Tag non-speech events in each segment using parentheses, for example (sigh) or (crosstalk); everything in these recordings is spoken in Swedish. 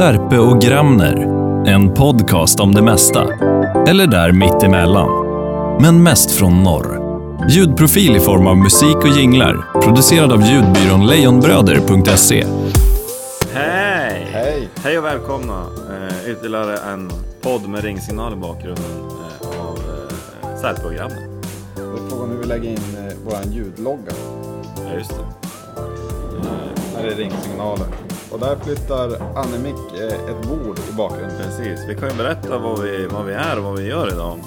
Särpe och Gramner. En podcast om det mesta. Eller där mittemellan. Men mest från norr. Ljudprofil i form av musik och jinglar. Producerad av ljudbyrån lejonbröder.se. Hej! Hej! Hej och välkomna! Eh, ytterligare en podd med ringsignal i bakgrunden eh, av eh, Särprogrammet. Det är frågan hur vi lägger in eh, vår ljudlogga. Ja, just det. Här är ringsignaler. Och där flyttar Annemik eh, ett bord i bakgrunden. Precis, vi kan ju berätta vad vi, vad vi är och vad vi gör idag.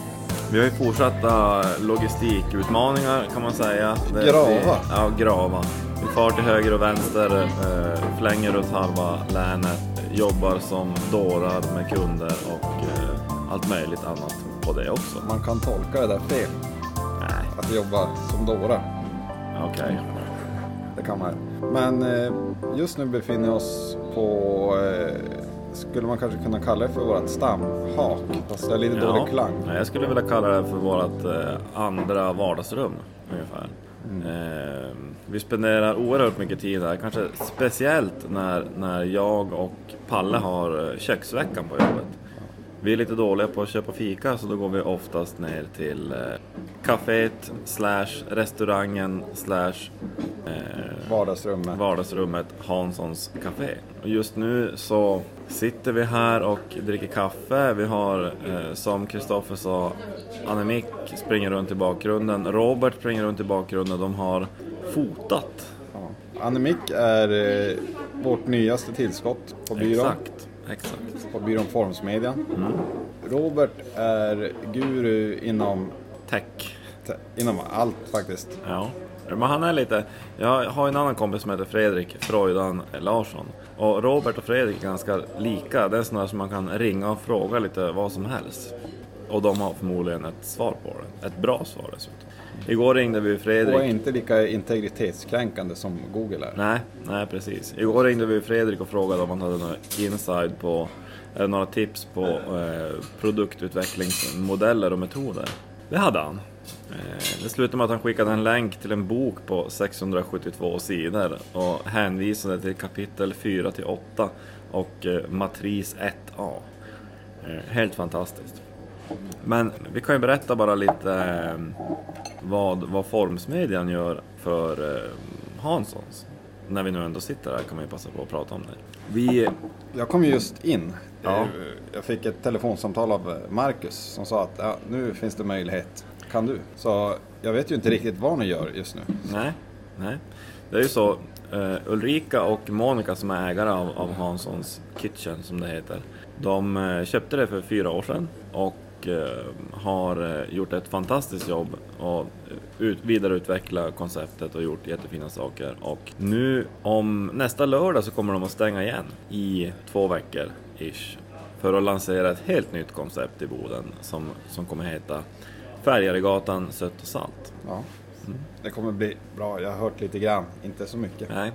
Vi har ju fortsatta logistikutmaningar kan man säga. Grava. Vi, ja, grava. Vi far till höger och vänster, eh, flänger runt halva länet, jobbar som dårar med kunder och eh, allt möjligt annat på det också. Man kan tolka det där fel. Nej, Att vi jobbar som dårar. okej. Det kan man. Men eh, just nu befinner vi oss på, eh, skulle man kanske kunna kalla det för vårt stamhak. Fast det är lite dålig klang. Jag skulle vilja kalla det för vårt eh, andra vardagsrum ungefär. Mm. Vi spenderar oerhört mycket tid här, kanske speciellt när, när jag och Palle har köksveckan på jobbet. Vi är lite dåliga på att köpa fika så då går vi oftast ner till eh, kaféet slash restaurangen slash eh, Vardagsrummet. vardagsrummet Hanssons Café. Och just nu så sitter vi här och dricker kaffe. Vi har, eh, som Kristoffer sa, Annemik springer runt i bakgrunden. Robert springer runt i bakgrunden. De har fotat. Ja. Annemik är eh, vårt nyaste tillskott på byrån. Exakt, exakt. På byrån Formsmedia. Mm. Robert är guru inom, Tech. inom allt faktiskt. Ja. Men han är lite... Jag har en annan kompis som heter Fredrik Freudan Larsson. Och Robert och Fredrik är ganska lika. Det är sådana som man kan ringa och fråga lite vad som helst. Och de har förmodligen ett svar på det. Ett bra svar dessutom. Igår ringde vi Och är Fredrik. inte lika integritetskränkande som Google är. Nej, nej precis. Igår ringde vi Fredrik och frågade om han hade några inside på, eller några tips på eh, produktutvecklingsmodeller och metoder. Det hade han. Eh, det slutade med att han skickade en länk till en bok på 672 sidor och hänvisade till kapitel 4 till 8 och eh, matris 1a. Eh, helt fantastiskt. Men vi kan ju berätta bara lite eh, vad, vad Formsmedjan gör för eh, Hanssons. När vi nu ändå sitter här kan man ju passa på att prata om det. Vi, Jag kom ju just in. Ja. Eh, Jag fick ett telefonsamtal av Marcus som sa att ja, nu finns det möjlighet. Kan du? Så jag vet ju inte riktigt vad ni gör just nu. nej, nej. Det är ju så, Ulrika och Monica som är ägare av, av Hanssons Kitchen som det heter. De köpte det för fyra år sedan och eh, har eh, gjort ett fantastiskt jobb och ut, vidareutveckla konceptet och gjort jättefina saker. Och nu om nästa lördag så kommer de att stänga igen i två veckor ish. För att lansera ett helt nytt koncept i Boden som, som kommer heta Färgaregatan Sött och Salt. Ja. Det kommer bli bra. Jag har hört lite grann, inte så mycket. Nej.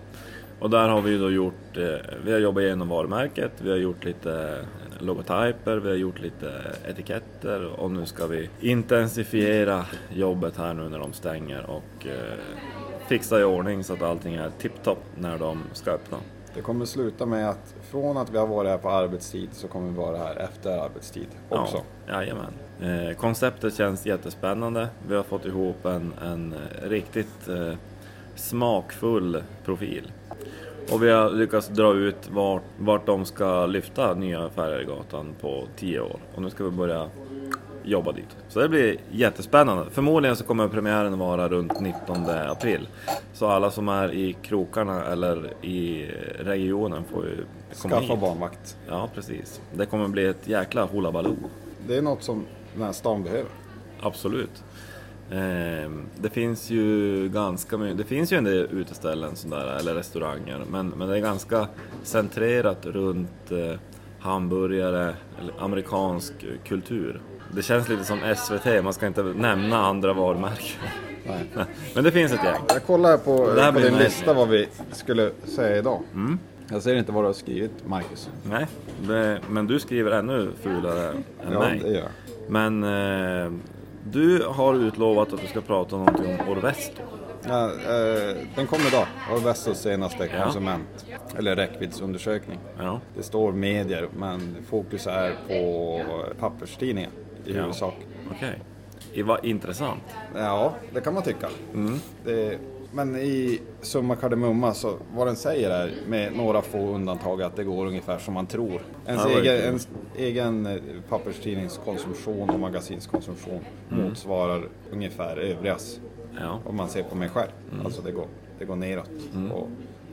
Och där har vi då gjort, eh, vi har jobbat igenom varumärket, vi har gjort lite logotyper, vi har gjort lite etiketter och nu ska vi intensifiera jobbet här nu när de stänger och eh, fixa i ordning så att allting är tipptopp när de ska öppna. Det kommer sluta med att från att vi har varit här på arbetstid så kommer vi vara här efter arbetstid också. Ja, jajamän. Eh, konceptet känns jättespännande. Vi har fått ihop en, en riktigt eh, smakfull profil. Och vi har lyckats dra ut vart, vart de ska lyfta nya Färjegatan på 10 år. Och nu ska vi börja jobba dit. Så det blir jättespännande. Förmodligen så kommer premiären vara runt 19 april. Så alla som är i krokarna eller i regionen får ju komma Skaffa hit. barnvakt. Ja, precis. Det kommer bli ett jäkla hullabaloo. Det är något som den här stan behöver. Absolut. Ehm, det finns ju ganska mycket, det finns ju en del uteställen sådär, eller restauranger, men, men det är ganska centrerat runt eh, hamburgare, eller amerikansk kultur. Det känns lite som SVT, man ska inte nämna andra varumärken. Nej. (laughs) Men det finns ett gäng. Jag kollar på, på din lista vad vi skulle säga idag. Mm. Jag ser inte vad du har skrivit, Marcus. Nej, det, men du skriver ännu fulare än Ja, mig. det gör jag. Men eh, du har utlovat att du ska prata någonting om Orvesto. Ja, eh, den kom idag av Vestos senaste Ja. konsument eller räckviddsundersökning. Ja. Det står medier men fokus är på papperstidningar i Ja. huvudsak. Okej. Det var intressant. Ja, det kan man tycka. Mm. Det, men i summa kardemumma så vad den säger är med några få undantag att det går ungefär som man tror. Ens Ja, egen, ens egen eh, papperstidningskonsumtion och magasinskonsumtion motsvarar ungefär övrigas. Ja. Om man ser på mig själv. Mm. Alltså det går, det går neråt. Och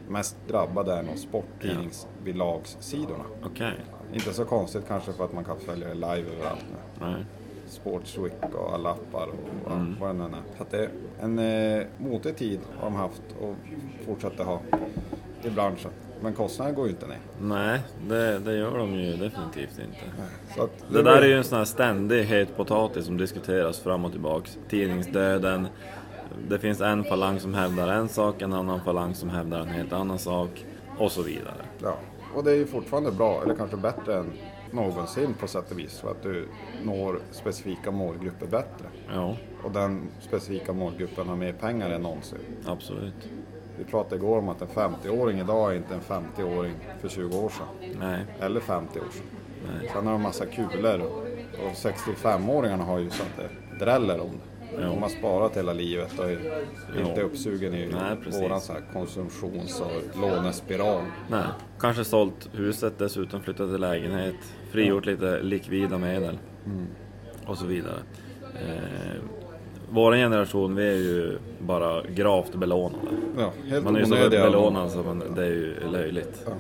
mest drabbade är nog sporttidningsbilagssidorna. Okej. Inte så konstigt kanske för att man kan följa det live överallt nu. Nej. Sportsweek och alla appar och Mm. vad det nu är. Så att det en eh, motig tid har de haft och fortsätter ha i branschen. Men kostnaderna går ju inte ner. Nej, det, det gör de ju definitivt inte. Att Det där är ju en sån här ständig het potatis som diskuteras fram och tillbaks. Tidningsdöden. Det finns en falang som hävdar en sak, en annan falang som hävdar en helt annan sak. Och så vidare. Ja, och det är ju fortfarande bra, eller kanske bättre än någonsin på sätt och vis. För att du når specifika målgrupper bättre. Ja, Och den specifika målgruppen har mer pengar än någonsin. absolut. Vi pratade igår om att en 50-åring idag är inte en 50-åring för 20 år sedan. Nej, Eller 50 år sedan. nej. Sen har de massa kulor och 65-åringarna har ju så att det dräller om det. Ja. De har sparat hela livet och är inte uppsugen i Nej, våran så här konsumtions och lånespiral. Nej. Kanske sålt huset dessutom, flyttat till lägenhet, frigjort lite likvida medel. Och så vidare. Eh, vår generation, vi är ju bara gravt belånade. Ja, helt Man är ju så belånad så man, det är ju löjligt. Ja.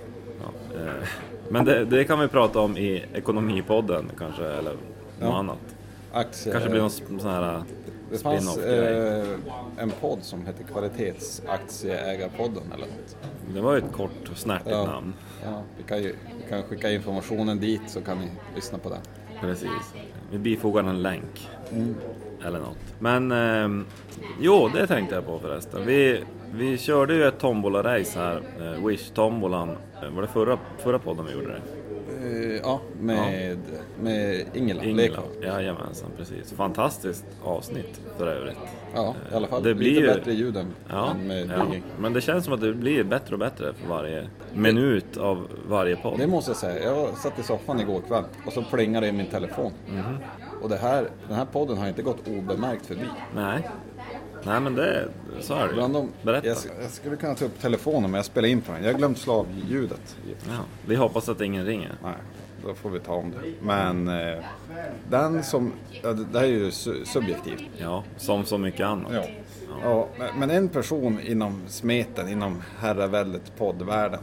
Ja, eh, men det, det kan vi prata om i Ekonomipodden kanske, eller något Ja. annat. Aktier. Kanske blir någon sån här Det fanns eh, en podd som hette Kvalitetsaktieägarpodden eller något. Det var ju ett kort och snärtigt Ja. namn. Ja, vi, kan ju, vi kan skicka informationen dit så kan ni lyssna på den. Precis. Vi bifogar en länk. Mm. Eller något. Men ehm, jo, det tänkte jag på förresten. Vi, vi körde ju ett tombola-race här, eh, Wish-tombolan. Eh, Var det förra, förra podden vi gjorde det? Eh, ja, med, med Ingela, Ingela. Jajamensan, precis. Fantastiskt avsnitt för övrigt. Ja, i alla fall Det blir lite ju- bättre ljud än, Ja, med ja, men det känns som att det blir bättre och bättre för varje minut av varje podd. Det måste jag säga. Jag satt i soffan igår kväll och så plingade det i min telefon. Mhm. Och det här, den här podden har inte gått obemärkt förbi. Nej. Nej men det, så är det. Bland Berätta. jag, jag skulle kunna ta upp telefonen men jag spelar in på den. Jag har glömt slavljudet. Ja, vi hoppas att ingen ringer. Nej, då får vi ta om det. Men eh, den som... Det här är ju su- subjektivt. Ja, som så mycket annat. Ja. Ja, men- en person inom smeten, inom herraväldet poddvärlden,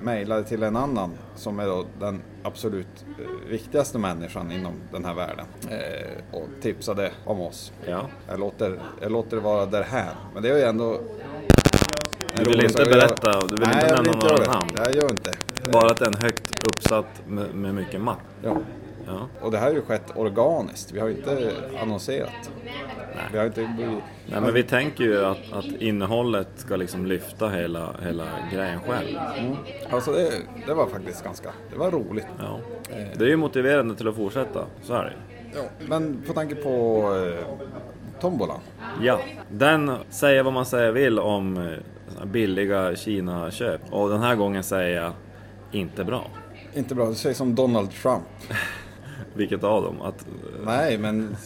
mejlade till en annan som är då den absolut eh, viktigaste människan inom den här världen eh, och tipsade om oss. Ja. Jag låter, jag låter det vara därhän, men det är ju ändå... Du vill inte berätta, du vill Nej, inte jag nämna några det. namn. Jag gör inte. Bara att den är högt uppsatt med, med mycket makt. Ja. Ja. Och det här har ju skett organiskt, vi har ju inte annonserat. Vi har inte. Nej, men vi tänker ju att, att innehållet ska liksom lyfta hela, hela grejen själv. Mm. Alltså det, det var faktiskt ganska... Det var roligt. Ja. Det är ju motiverande till att fortsätta, så är det. Ja. Men på tanke på eh, tombolan. Ja, den säger vad man säger vill om eh, billiga Kina-köp. Och den här gången säger jag inte bra. Inte bra, du säger som Donald Trump. (laughs) Vilket av dem? Att, Nej, men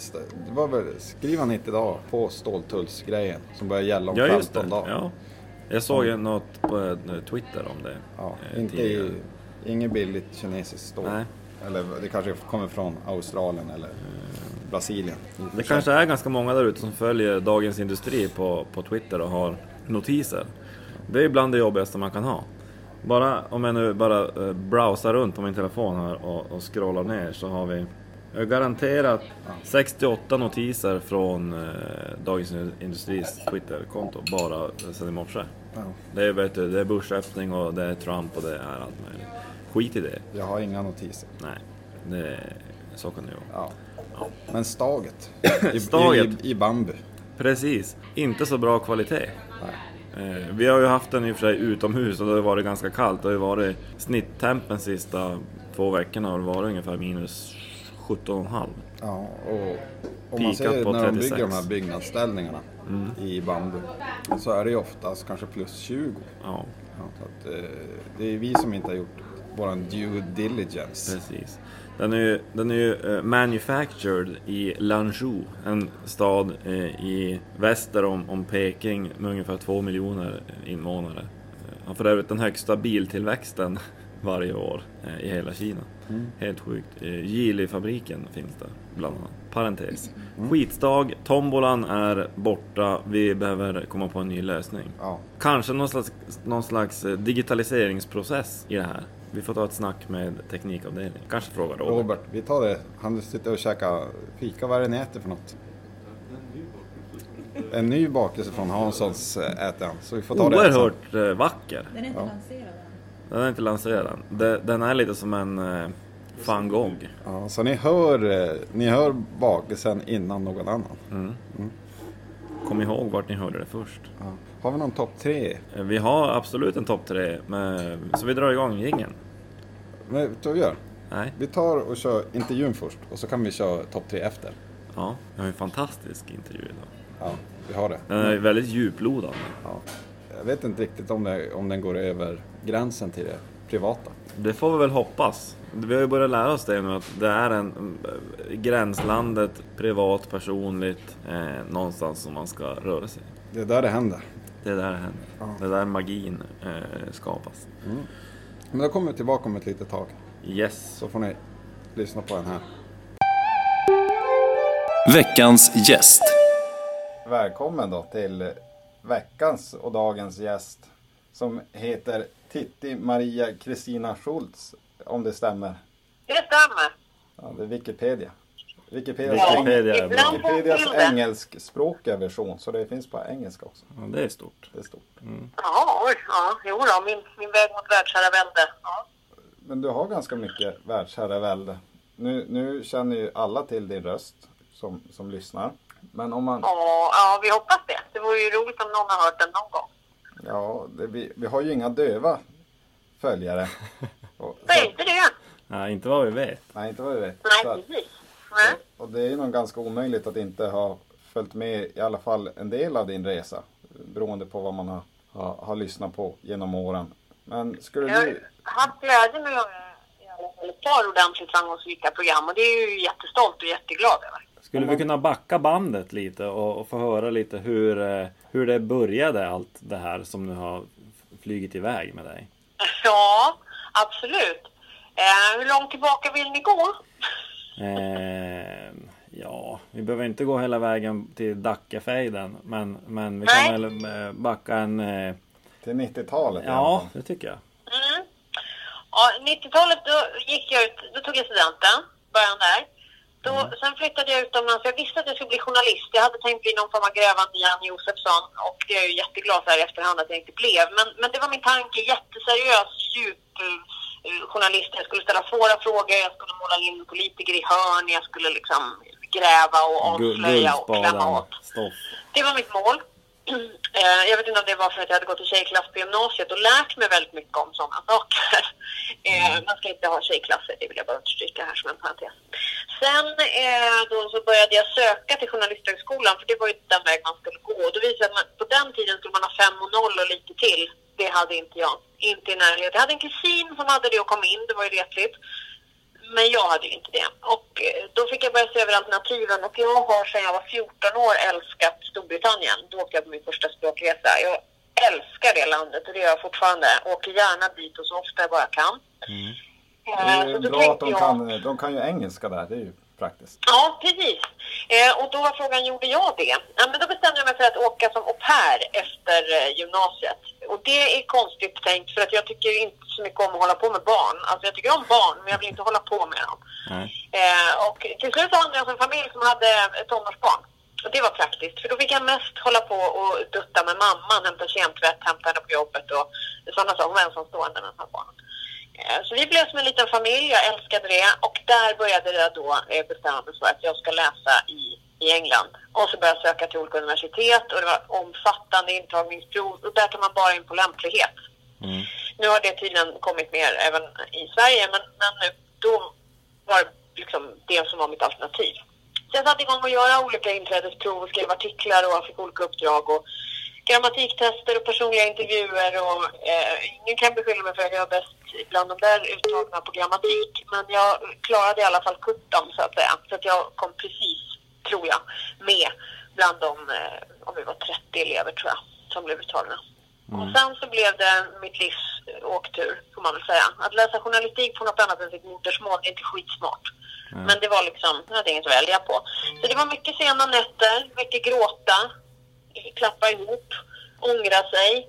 det var väl, skriv han inte idag på ståltullsgrejen som börjar gälla om ja, 15 just det. dagar. Ja. Jag såg ju något på eh, Twitter om det. Ja, eh, inte i, inget billigt kinesiskt stål. Nej. Eller det kanske kommer från Australien eller Brasilien. Det kanske är ganska många där ute som följer Dagens Industri på, på Twitter och har notiser. Det är bland det jobbigaste man kan ha. Bara om jag nu bara eh, browsar runt på min telefon här och, och scrollar ner så har vi jag har garanterat 68 notiser från eh, Dagens Industris Twitterkonto bara sedan i morse. Ja, Det är, vet du, det är börsöppning och det är Trump och det är allt möjligt. Skit i det. jag har inga notiser. Nej, det, så kan det vara. Ja. Men staget. (coughs) I, Staget. I, I bambu. Precis, inte så bra kvalitet. Nej. Eh, vi har ju haft den i och för sig utomhus och det har varit ganska kallt. Det har ju varit snitttempen sista två veckorna har det varit ungefär minus 17,5. Ja, och om man ser när de 36. bygger de här byggnadsställningarna Mm. i bambu så är det ju oftast kanske plus 20. Ja, Ja, så att, eh, det är vi som inte har gjort våran due diligence. precis. Den är ju, den är ju eh, manufactured i Lanzhou, en stad eh, i väster om, om Peking med ungefär två miljoner invånare. Eh, Har för övrigt den högsta biltillväxten (laughs) varje år eh, i hela Kina. Helt sjukt. Eh, Geely-fabriken finns där bland annat. Parentes. Skitstag, tombolan är borta, vi behöver komma på en ny lösning. Ja, Kanske någon slags, någon slags eh, digitaliseringsprocess i det här. Vi får ta ett snack med teknikavdelningen. Kanske fråga Robert. Robert, vi tar det. Han sitter och käkar fika. Vad är det ni äter för något? En ny bakelse från Hanssons äh, äter han. Så vi får ta det sen. Oerhört eh, vacker. Den är inte Ja. lanserad än. Den är inte lanserad än. De- Den är lite som en eh, van Gogh. Ja, så ni hör, eh, ni hör bakelsen innan någon annan. Kom ihåg vart ni hörde det först. Ja. Har vi någon topp tre? Eh, Vi har absolut en topp tre, med, så vi drar igång jingeln. Men vet du vad vi gör? Nej? Vi tar och kör intervjun först och så kan vi köra topp tre efter. Ja, vi har en fantastisk intervju idag. Ja, vi har det. Den är väldigt djuplodande. Ja. Jag vet inte riktigt om, det, om den går över gränsen till det privata. Det får vi väl hoppas. Vi har ju börjat lära oss det nu att det är en eh, gränslandet, privat, personligt, eh, någonstans som man ska röra sig. Det är där det händer. Det är där det händer. Ja. Det är där magin eh, skapas. Men då kommer vi tillbaka om ett litet tag. Yes. Så får ni lyssna på den här. Veckans gäst. Välkommen då till veckans och dagens gäst som heter Titti Maria Kristina Schultz, om det stämmer. Det stämmer. Ja, det är Wikipedia. Wikipedia Wikipedia är bra. Ibland Wikipedias engelskspråkiga version, så det finns på engelska också. Ja, det är stort. Det är stort. Ja, oj, ja, jo då, min, min väg mot världsherravälde. Ja. Men du har ganska mycket världsherravälde. Nu, nu känner ju alla till din röst som, som lyssnar. Men om man, Ja, ja, vi hoppas det. Det vore ju roligt om någon har hört den någon gång. ja, det, vi, vi har ju inga döva följare. (laughs) Och, Säg inte det. Nej, inte vad vi vet. nej, inte vad vi vet. Nej, precis. Nej. Och det är ju nog ganska omöjligt att inte ha följt med i alla fall en del av din resa. Beroende på vad man har, har, har lyssnat på genom åren. Men skulle Jag har du... haft glädjen att göra ett par ordentligt framgångsrika program och det är jag ju jättestolt och jätteglad över. Skulle vi kunna backa bandet lite och, och få höra lite hur, eh, hur det började allt det här som nu har flugit iväg med dig? (laughs) Ja, absolut. Eh, hur långt tillbaka vill ni gå? Eh, ja, vi behöver inte gå hela vägen till Dackefejden men, men vi Nej. kan väl eh, backa en... Eh, Till 90-talet i alla ja, det tycker jag. Mm. Ja, 90-talet då gick jag ut, då tog jag studenten, början där. Då, Sen flyttade jag utomlands. Jag visste att jag skulle bli journalist. Jag hade tänkt bli någon form av grävande Jan Josefsson och det är jag ju jätteglad för i efterhand att jag inte blev. Men, men det var min tanke, jätteseriös, djup eh, journalist. Jag skulle ställa svåra frågor, jag skulle måla in politiker i hörn, jag skulle liksom gräva och avslöja och klämma åt. stoff. Det var mitt mål. (clears throat) Eh, Jag vet inte om det var för att jag hade gått i tjejklass på gymnasiet och lärt mig väldigt mycket om sådana saker. (laughs) Eh, Man ska inte ha tjejklasser, det vill jag bara understryka här som en parentes. Sen då så började jag söka till Journalisthögskolan för det var ju den väg man skulle gå. Då visade att på den tiden skulle man ha 5 och 0 och lite till. Det hade inte jag. Inte i närheten. Jag hade en kusin som hade det och kom in, det var ju retligt. Men jag hade ju inte det. Och eh, då fick jag börja se över alternativen och jag har sedan jag var 14 år älskat Storbritannien. Då åkte jag på min första språkresa. Jag älskar det landet och det gör jag fortfarande. Åker gärna dit och så ofta jag bara kan. Det Eh, är ju så bra att de jag- kan, de kan ju engelska där, det är ju praktiskt. Ja, precis. Eh, och då var frågan, gjorde jag det? Ja, men då bestämde jag mig för att åka som au pair efter eh, gymnasiet. Och det är konstigt tänkt för att jag tycker inte så mycket om att hålla på med barn. Alltså jag tycker om barn, men jag vill inte hålla på med dem. Nej. Eh, och till slut så hamnade jag en familj som hade ett tonårsbarn. Och det var praktiskt, för då fick jag mest hålla på och dutta med mamman, hämta kemtvätt, hämta henne på jobbet och sådana saker. Hon var ensamstående med de här barnen. Eh, Så vi blev som en liten familj, jag älskade det. Och där började jag då eh, bestämma mig för att jag ska läsa i, i England. Och så började jag söka till olika universitet och det var omfattande intagningsprov. Och där tar man bara in på lämplighet. Nu har det tydligen kommit mer även i Sverige, men, men då var det liksom det som var mitt alternativ. Så jag satte igång att göra olika inträdesprov och skrev artiklar och jag fick olika uppdrag och grammatiktester och personliga intervjuer och eh, ingen kan beskylla mig för att jag är bäst bland de där uttagna på grammatik. Men jag klarade i alla fall kuppen så att säga. Så att jag kom precis, tror jag, med bland de, eh, om vi var 30 elever tror jag, som blev uttagna. Och sen så blev det mitt livs åktur, får man väl säga. Att läsa journalistik på något annat än sitt modersmål är inte skitsmart. Men det var liksom, jag hade inget att välja på. Så det var mycket sena nätter, mycket gråta, klappa ihop, ångra sig,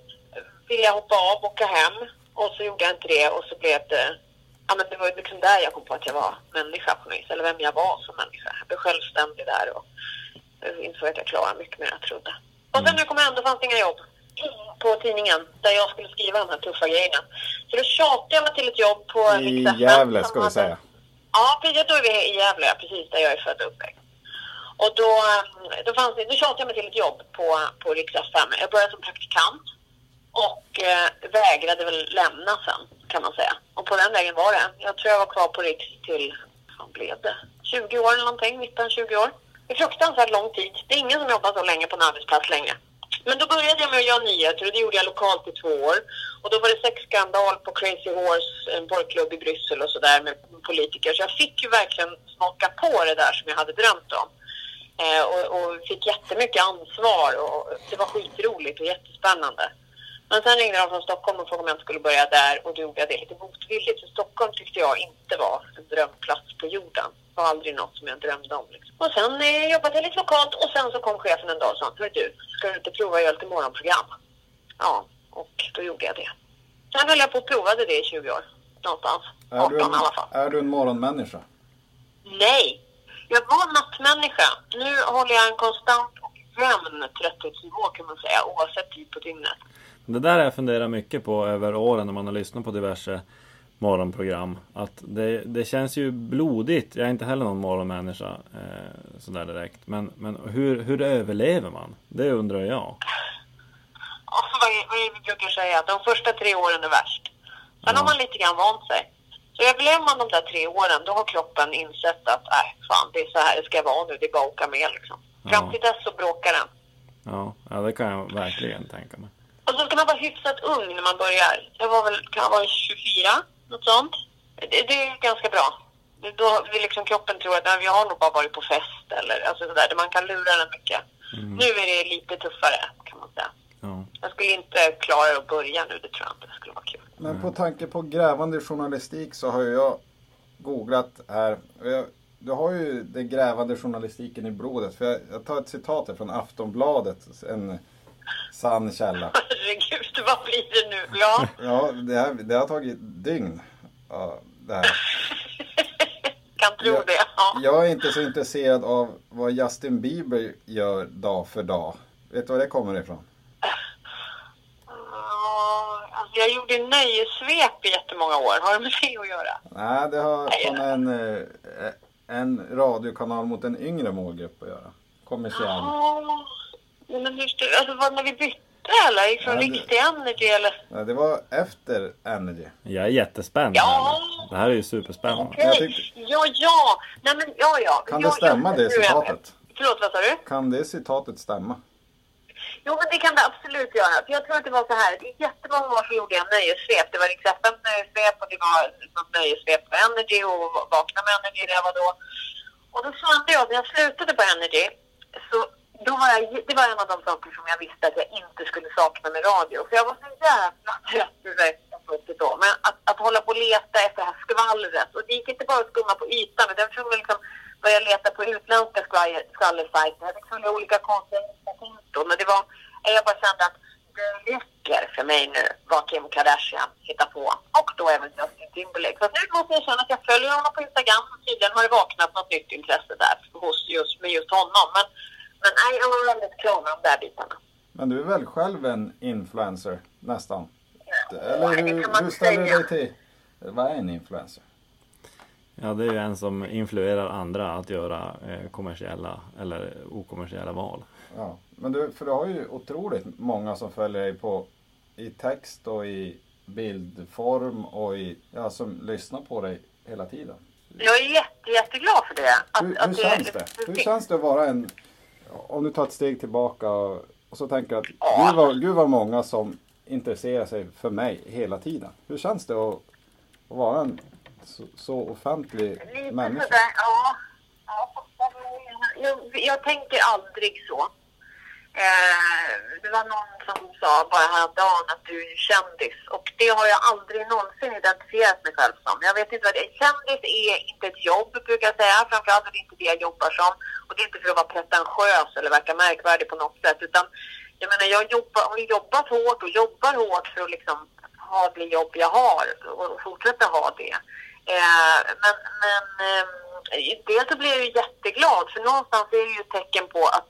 vilja hoppa av, åka hem. Och så gjorde jag inte det och så blev det, ja men det var liksom där jag kom på att jag var människa på vis, eller vem jag var som människa. Jag blev självständig där och insåg att jag klarade mycket mer än jag trodde. Och sen när jag kom hem, då fanns det inga jobb på tidningen där jag skulle skriva de här tuffa grejerna. Så då tjatade jag mig till ett jobb på I Gävle ska vi säga. Ja, precis. Då är vi i Gävle, precis där jag är född och uppväxt. Och då, då, fanns det, då tjatade jag mig till ett jobb på, på Rix FM. Jag började som praktikant och eh, vägrade väl lämna sen, kan man säga. Och på den vägen var det. Jag tror jag var kvar på Riks till, vad blev det? 20 år eller någonting, 19-20 år. Det är fruktansvärt lång tid. Det är ingen som jobbar så länge på en arbetsplats längre. Men då började jag med att göra nyheter och det gjorde jag lokalt i två år. Och då var det sexskandal på Crazy Horse, en porrklubb i Bryssel och sådär med politiker. Så jag fick ju verkligen smaka på det där som jag hade drömt om. Eh, och, och fick jättemycket ansvar och det var skitroligt och jättespännande. Men sen ringde de från Stockholm och frågade om jag inte skulle börja där och då gjorde jag det lite motvilligt. För Stockholm tyckte jag inte var en drömplats på jorden. Det var aldrig något som jag drömde om. Liksom. Och sen eh, jobbade jag lite lokalt och sen så kom chefen en dag och sa Hör du, ska du inte prova att göra lite morgonprogram? Ja, och då gjorde jag det. Sen höll jag på och provade det i 20 år. Någonstans. 18 Är du, i en, alla fall. är du en morgonmänniska? Nej, jag var nattmänniska. Nu håller jag en konstant och jämn trötthetsnivå kan man säga oavsett tid på dygnet. Det där har jag funderat mycket på över åren när man har lyssnat på diverse morgonprogram. Att det, det känns ju blodigt. Jag är inte heller någon morgonmänniska eh, sådär direkt. Men, men hur, hur överlever man? Det undrar jag. Ja, vad, är, vad är vi brukar säga? De första tre åren är värst. Sen Ja. har man lite grann vant sig. Så överlever man de där tre åren, då har kroppen insett att äh, fan, det är så här det ska vara nu. Det är bara att åka med liksom. Fram till dess så bråkar den. Ja, ja, det kan jag verkligen tänka mig. Och så ska man vara hyfsat ung när man börjar. Jag var väl, kan jag vara 24, något sånt. Det, det är ganska bra. Då vill liksom kroppen tro att "Nej, jag har nog bara varit på fest eller alltså sådär. där Man kan lura den mycket. Nu är det lite tuffare kan man säga. Ja. Jag skulle inte klara att börja nu, det tror jag inte. Det skulle vara kul. Men på tanke på grävande journalistik så har jag googlat här. Du har ju den grävande journalistiken i blodet. För jag, jag tar ett citat här från Aftonbladet. En sann källa. (laughs) Herregud, vad blir det nu? Ja. (laughs) Ja, det, här, det har tagit dygn. Ja, det här. (laughs) kan tro Jag- det. Ja. Jag är inte så intresserad av vad Justin Bieber gör dag för dag. Vet du var det kommer ifrån? Ja, Alltså, jag gjorde nöjessvep i jättemånga år. Har det med det att göra? Nej, det har från en, eh, en radiokanal mot en yngre målgrupp att göra. Kommersiell. Ja. Men hur, alltså, var det när vi bytte eller? Från Ja, Riks till Energy eller? Nej, det var efter Energy. Jag är jättespänd Ja. här. Det här är ju superspännande. Okej. Jag tyckte- Ja, ja. Nej, men ja, ja. Kan ja, det stämma ja, det citatet? Förlåt, vad sa du? Kan det citatet stämma? Jo, men det kan det absolut göra. För jag tror att det var så här. I jättemånga år så gjorde jag nöjessvep. Det var Rix FM nöjessvep och det var något nöjessvep på Energy och Vakna med Energy där jag var då. Och då kände jag, när jag slutade på Energy, så då var jag, det var en av de saker som jag visste att jag inte skulle sakna med radio. För jag var så jävla trött på det då. Men att, att hålla på och leta efter det här skvallret. Och det gick inte bara att skumma på ytan, utan jag liksom börja leta på utländska skvaller- skvallersajter. Jag fick följa olika konton. Och det var, jag bara kände att det räcker för mig nu vad Kim Kardashian hittar på. Och då även Justin Timberlake. Så nu måste jag känna att jag följer honom på Instagram. Och tydligen har det vaknat något nytt intresse där hos just, med just honom. Men, men nej, jag var väldigt klar med de där bitarna. Men du är väl själv en influencer nästan? Eller hur, hur ställer du dig till... Vad är en influencer? Ja, det är ju en som influerar andra att göra eh, kommersiella eller okommersiella val. Ja. Men du, för du har ju otroligt många som följer dig på i text och i bildform och i, ja, som lyssnar på dig hela tiden. Jag är jätte, jätteglad för det. Att, Hur, att hur känns det? Hur känns det att vara en... Om du tar ett steg tillbaka och, och så tänker att Ja. gud vad, gud vad många som intresserar sig för mig hela tiden. Hur känns det att, att vara en så, så offentlig Lite människa? sådär, ja. ja jag, jag tänker aldrig så. Eh, det var någon som sa bara häromdagen att du är ju kändis och det har jag aldrig någonsin identifierat mig själv som. Jag vet inte vad det är. Kändis är inte ett jobb brukar jag säga. Framförallt är det inte det jag jobbar som. Och det är inte för att vara pretentiös eller verka märkvärdig på något sätt utan jag menar jag jobbar, har jobbat hårt och jobbar hårt för att liksom ha det jobb jag har och fortsätta ha det. Eh, men men eh, dels så blir jag ju jätteglad för någonstans är det ju ett tecken på att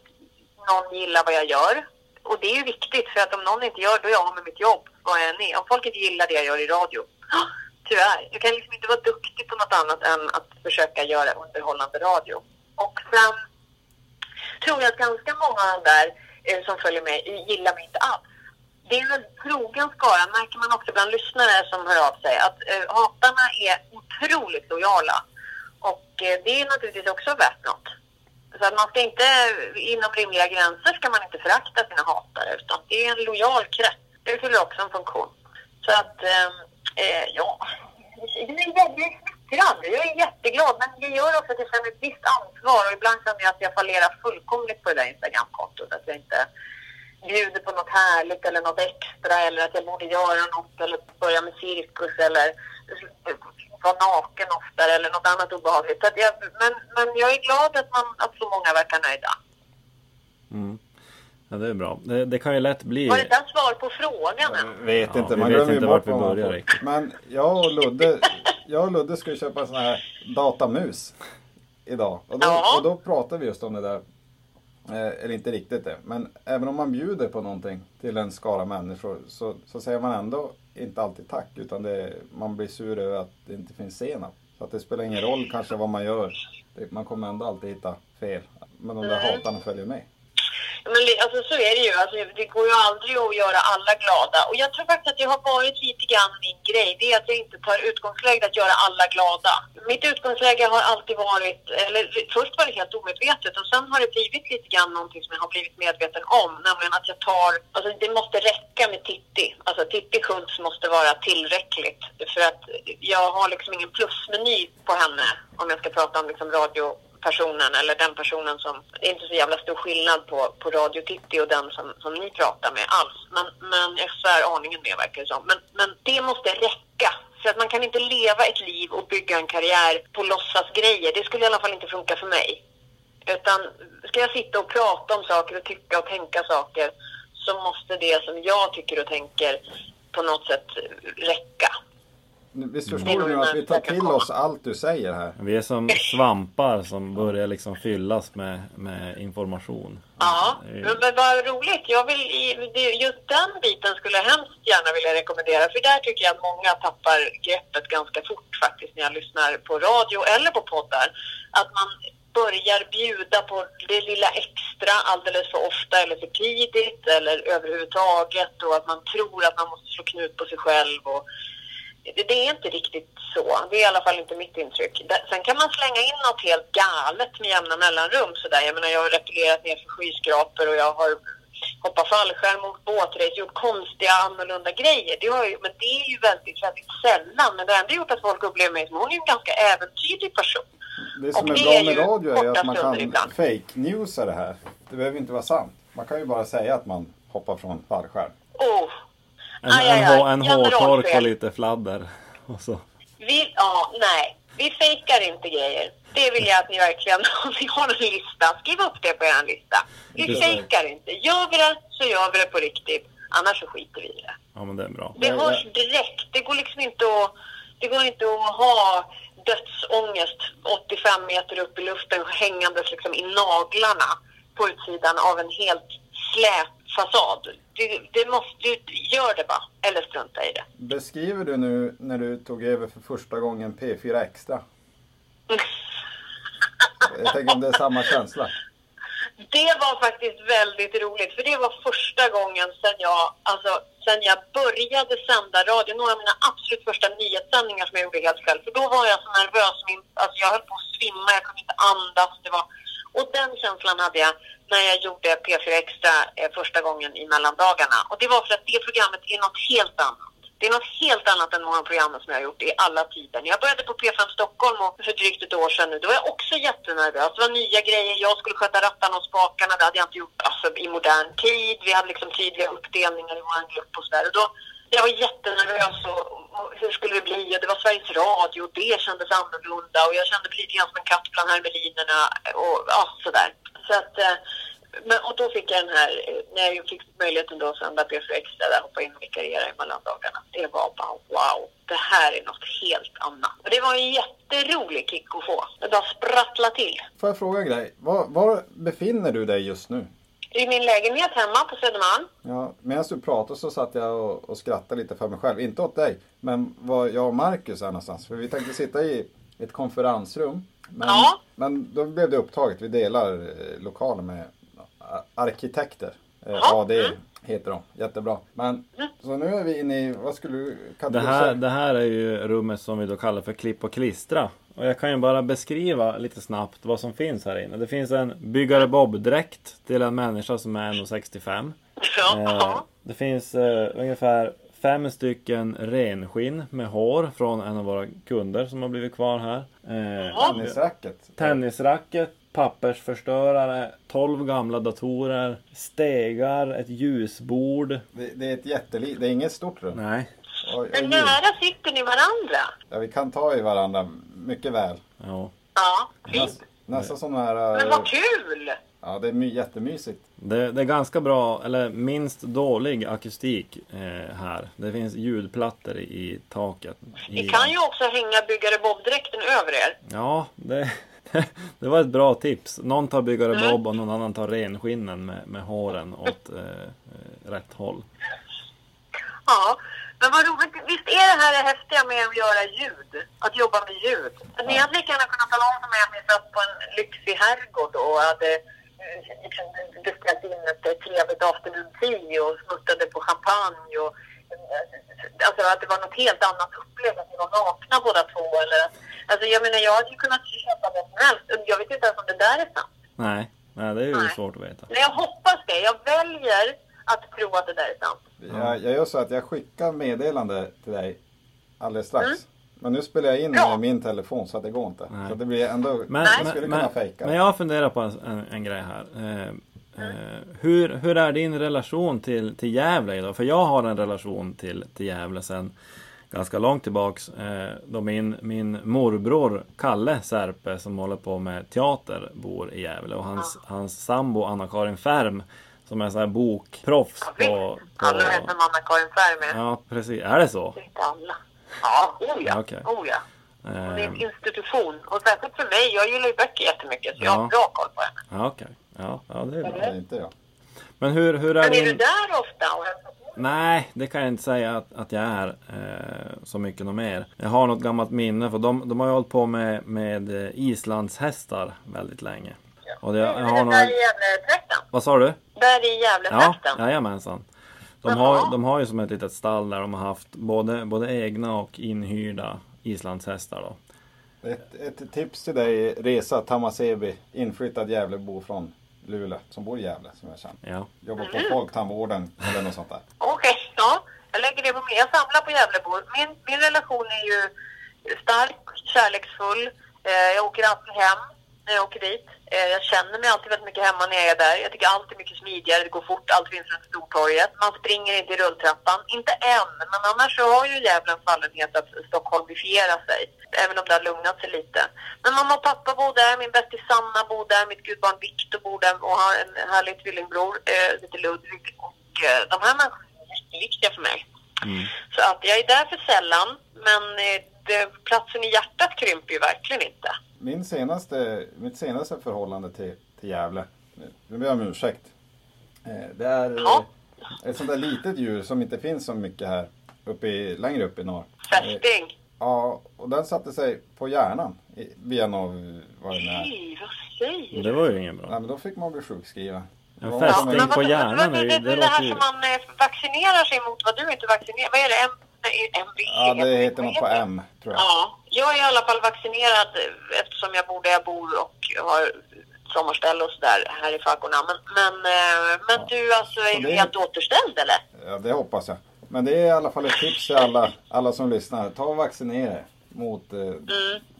någon gillar vad jag gör. Och det är ju viktigt för att om någon inte gör det, då är jag av med mitt jobb, vad jag än är. Om folk inte gillar det jag gör i radio, (gasps) tyvärr. Jag kan liksom inte vara duktig på något annat än att försöka göra underhållande radio. Och sen tror jag att ganska många av de där eh, som följer mig gillar mig inte alls. Det är en väldigt trogen skara, märker man också bland lyssnare som hör av sig, att eh, hatarna är otroligt lojala. Och eh, det är naturligtvis också värt något. Så att man ska inte, inom rimliga gränser ska man inte förakta sina hatare, utan det är en lojal krets. Det fyller också en funktion. Så att, eh, eh ja, är väldigt. Jag är jätteglad, men det gör också att jag känner ett visst ansvar och ibland känner jag att jag fallerar fullkomligt på det där Instagramkontot. Att jag inte bjuder på något härligt eller något extra eller att jag borde göra något eller börja med cirkus eller vara naken oftare eller något annat obehagligt. Så att jag, men, men jag är glad att, man, att så många verkar nöjda. Ja, det är bra. Det, det kan ju lätt bli... Var det där svar på frågan än? Vet Ja, inte, vi man vet inte bort vart vi börjar riktigt. Men jag och Ludde, jag och Ludde skulle köpa en sån här datamus idag. Och då, Ja. och då pratade vi just om det där. Eh, eller inte riktigt det, men även om man bjuder på någonting till en skara människor så, så säger man ändå inte alltid tack utan det, man blir sur över att det inte finns senap. Så att det spelar ingen roll kanske vad man gör. Det, man kommer ändå alltid hitta fel. Men de där hatarna följer med. Men alltså, så är det ju. Alltså, det går ju aldrig att göra alla glada. Och jag tror faktiskt att det har varit lite grann min grej. Det är att jag inte tar utgångsläget att göra alla glada. Mitt utgångsläge har alltid varit, eller först var det helt omedvetet och sen har det blivit lite grann någonting som jag har blivit medveten om. Nämligen att jag tar, alltså det måste räcka med Titti. Alltså Titti Schultz måste vara tillräckligt. För att jag har liksom ingen plusmeny på henne om jag ska prata om liksom radio personen eller den personen som... Det är inte så jävla stor skillnad på, på Radio Titti och den som, som ni pratar med alls. Men, men jag svär aningen det, verkar det som. Men, men det måste räcka. För att man kan inte leva ett liv och bygga en karriär på låtsasgrejer. Det skulle i alla fall inte funka för mig. Utan ska jag sitta och prata om saker och tycka och tänka saker så måste det som jag tycker och tänker på något sätt räcka. Visst Det är förstår nog du att vi tar till oss allt du säger här? Vi är som svampar som börjar liksom fyllas med, med information. Ja, men, men vad roligt. Jag vill, just den biten skulle jag hemskt gärna vilja rekommendera. För där tycker jag att många tappar greppet ganska fort faktiskt när jag lyssnar på radio eller på poddar. Att man börjar bjuda på det lilla extra alldeles för ofta eller för tidigt eller överhuvudtaget och att man tror att man måste slå knut på sig själv. Och, det, är inte riktigt så. Det är i alla fall inte mitt intryck. Sen kan man slänga in något helt galet med jämna mellanrum. Så där. Jag menar, jag har repellerat ner för skyskrapor och jag har hoppat fallskärm, åkt båtrace, gjort konstiga annorlunda grejer. Det har ju, men det är ju väldigt, väldigt sällan. Men det har ändå gjort att folk upplever mig som hon är en ganska äventyrlig person. Det som Och är det bra är med ju radio är ju att man kan ibland. fake newsa det här. Det behöver inte vara sant. Man kan ju bara säga att man hoppar från fallskärm. Oh. En, Aj, aj, en, aj. en hårtork och lite fladder. (laughs) Och så. Vi, ja, nej. Vi fejkar inte grejer. Det vill jag att ni verkligen, (laughs) om ni har en lista, skriv upp det på er lista. Vi fejkar inte. Gör vi det så gör vi det på riktigt. Annars så skiter vi i det. Ja men det är bra. Det hörs direkt. Det går liksom inte att, det går inte att ha dödsångest 85 meter upp i luften hängandes liksom i naglarna på utsidan av en helt slät fasad. Det, det måste, du, gör det bara. Eller strunta i det. Beskriver du nu när du tog över för första gången P4 Extra? Jag tänker om det är samma känsla. Det var faktiskt väldigt roligt, för det var första gången sedan jag, alltså, sen jag började sända radio, några av mina absolut första nyhetssändningar som jag gjorde helt själv. För då var jag så nervös, min, alltså jag höll på att svimma, jag kunde inte andas. Det var, och den känslan hade jag när jag gjorde P4 Extra eh, första gången i mellandagarna. Och det var för att det programmet är något helt annat. Det är något helt annat än många program som jag har gjort i alla tider. När jag började på P5 Stockholm och för drygt ett år sedan nu, då var jag också jättenervös. Det var nya grejer, jag skulle sköta rattarna och spakarna, det hade jag inte gjort alltså, i modern tid. Vi hade liksom tydliga uppdelningar i vår grupp och sådär. Då, jag var jättenervös och, och hur skulle det bli? Och det var Sveriges Radio och det kändes annorlunda och jag kände mig lite grann som en katt bland hermelinerna och ja, sådär. Så att, eh, men, och då fick jag den här, eh, när jag fick möjligheten då att sända P4 Extra där, hoppa in och vikariera i mellandagarna. Det var bara wow, det här är något helt annat. Och det var en jätterolig kick att få. Det bara sprattla till. Får jag fråga en grej? Var, var befinner du dig just nu? I min lägenhet hemma på Södermalm. Ja, medan du pratade så satt jag och, och skrattade lite för mig själv. Inte åt dig, men var jag och Marcus är någonstans. För vi tänkte sitta i ett konferensrum. Men, Ja. men då blev det upptaget. Vi delar eh, lokaler med a- arkitekter. Eh, Ja. AD heter de. Jättebra. Men så nu är vi inne i, vad skulle du Det kategorisera? här, det här är ju rummet som vi då kallar för klipp och klistra. Och jag kan ju bara beskriva lite snabbt vad som finns här inne. Det finns en byggare Bob-dräkt till en människa som är 1,65. Ja. Eh, det finns eh, ungefär fem stycken renskinn med hår från en av våra kunder som har blivit kvar här. Eh, Tennisracket. Tennisracket, pappersförstörare, 12 gamla datorer, stegar, ett ljusbord. Det, det är ett jättelitet, det är inget stort rum. Nej. Oj, Men oj, nära sitter ni varandra. ja, vi kan ta i varandra mycket väl. Ja. Ja, fint. Näs, nästan den här... Men eh, vad kul! Ja, det är my, jättemysigt. Det, det är ganska bra, eller minst dålig akustik eh, här. Det finns ljudplattor i, taket. I, Ni kan ju också hänga byggare Bob-dräkten över er. Ja, det, (laughs) det var ett bra tips. Någon tar byggare Bob och någon annan tar renskinnen med, med håren åt eh, eh, rätt håll. Ja, men vad roligt. Visst är det här det häftiga med att göra ljud? Att jobba med ljud? Att Ni hade lika gärna kunnat tala om för mig att ni satt på en lyxig herrgård och hade liksom, beställt in ett trevligt afternoon tea och smuttade på champagne och eh, Alltså att det var något helt annat upplevt, att ni var nakna båda två eller Alltså jag menar jag hade ju kunnat köpa vad som helst jag vet inte ens om det där är sant. Nej, nej det är ju Nej. svårt att veta. Men jag hoppas det. Jag väljer att tro att det där är sant. Jag, jag gör så att jag skickar meddelande till dig alldeles strax. Mm. Men nu spelar jag in med min telefon så att det går inte. Nej. Så det blir ändå... Men, jag men, skulle men, kunna fejka. men jag funderar på en, en, en grej här. Eh, eh, hur, hur är din relation till, till Gävle idag? För jag har en relation till, till Gävle sedan ganska långt tillbaks. Eh, då min, min morbror Kalle Särpe som håller på med teater bor i Gävle. Och hans, hans sambo Anna-Karin Färm som är så här bokproffs Ja, på... på Alla vet vem Anna-Karin Färm är. ja, precis. Är det så? Inte alla. Ja, oh ja. Ja, okej. Oh ja. Hon är en Eh, institution. Och särskilt för mig. Jag gillar ju böcker jättemycket. Så jag Ja. har bra koll på henne. ja, okej. Ja, ja, det är bra. Det inte jag. Men hur, hur är Men är du där ofta och hälsar på? Nej, det kan jag inte säga att, att jag är eh, så mycket något mer. Jag har något gammalt minne för de, de har ju hållit på med, med eh, islandshästar väldigt länge. Och det, jag Men har det några... där i Gävletrakten? Vad sa du? Där i Ja, Gävletrakten? jajamensan. De har, de har ju som ett litet stall där de har haft både, både egna och inhyrda islandshästar då. Ett, ett tips till dig, Resa Tamasebi, inflyttad Gävlebo från Luleå, som bor i Gävle, som jag känner. Ja. Jobbar på Mm. Folktandvården eller något sånt där. Okej, ja. Jag lägger det på mig. Jag samlar på Gävlebor. Min, min relation är ju stark, kärleksfull. Eh, jag åker alltid hem när jag åker dit. Eh, jag känner mig alltid väldigt mycket hemma när jag är där. Jag tycker allt är mycket smidigare, det går fort, allt finns runt Stortorget. Man springer inte i rulltrappan. Inte än, men annars så har ju Gävle en fallenhet att stockholmifiera sig. Även om det har lugnat sig lite. Men mamma och pappa bor där, min bästis Sanna bor där, mitt gudbarn Viktor bor där och har en härlig tvillingbror, eh, heter Ludvig. Och eh, de här människorna är jätteviktiga för mig. Mm. Så att jag är där för sällan, men det, platsen i hjärtat krymper ju verkligen inte. Min senaste, mitt senaste förhållande till, till Gävle, nu ber jag om ursäkt. Eh, Det är eh, Ja. ett sånt där litet djur som inte finns så mycket här uppe i, längre upp i norr. Eh, Fästing. Ja, och den satte sig på hjärnan via någon, vad det vad säger Det var ju ingen bra. Nej, men då fick man bli sjukskriven. En fästing men på hjärnan är ju- det, det det, det här som man eh, vaccinerar sig mot vad du inte vaccinerar. Vad är det? M, nej, MVE? Ja, det heter något på? M, tror jag. Ja, jag är i alla fall vaccinerad eftersom jag bor där jag bor och har sommarställe och sådär här i faggorna. Men, men, eh, men du alltså, är det- helt återställd eller? Ja, det hoppas jag. Men det är i alla fall ett tips till alla, alla som lyssnar. Ta och vaccinera er mot eh,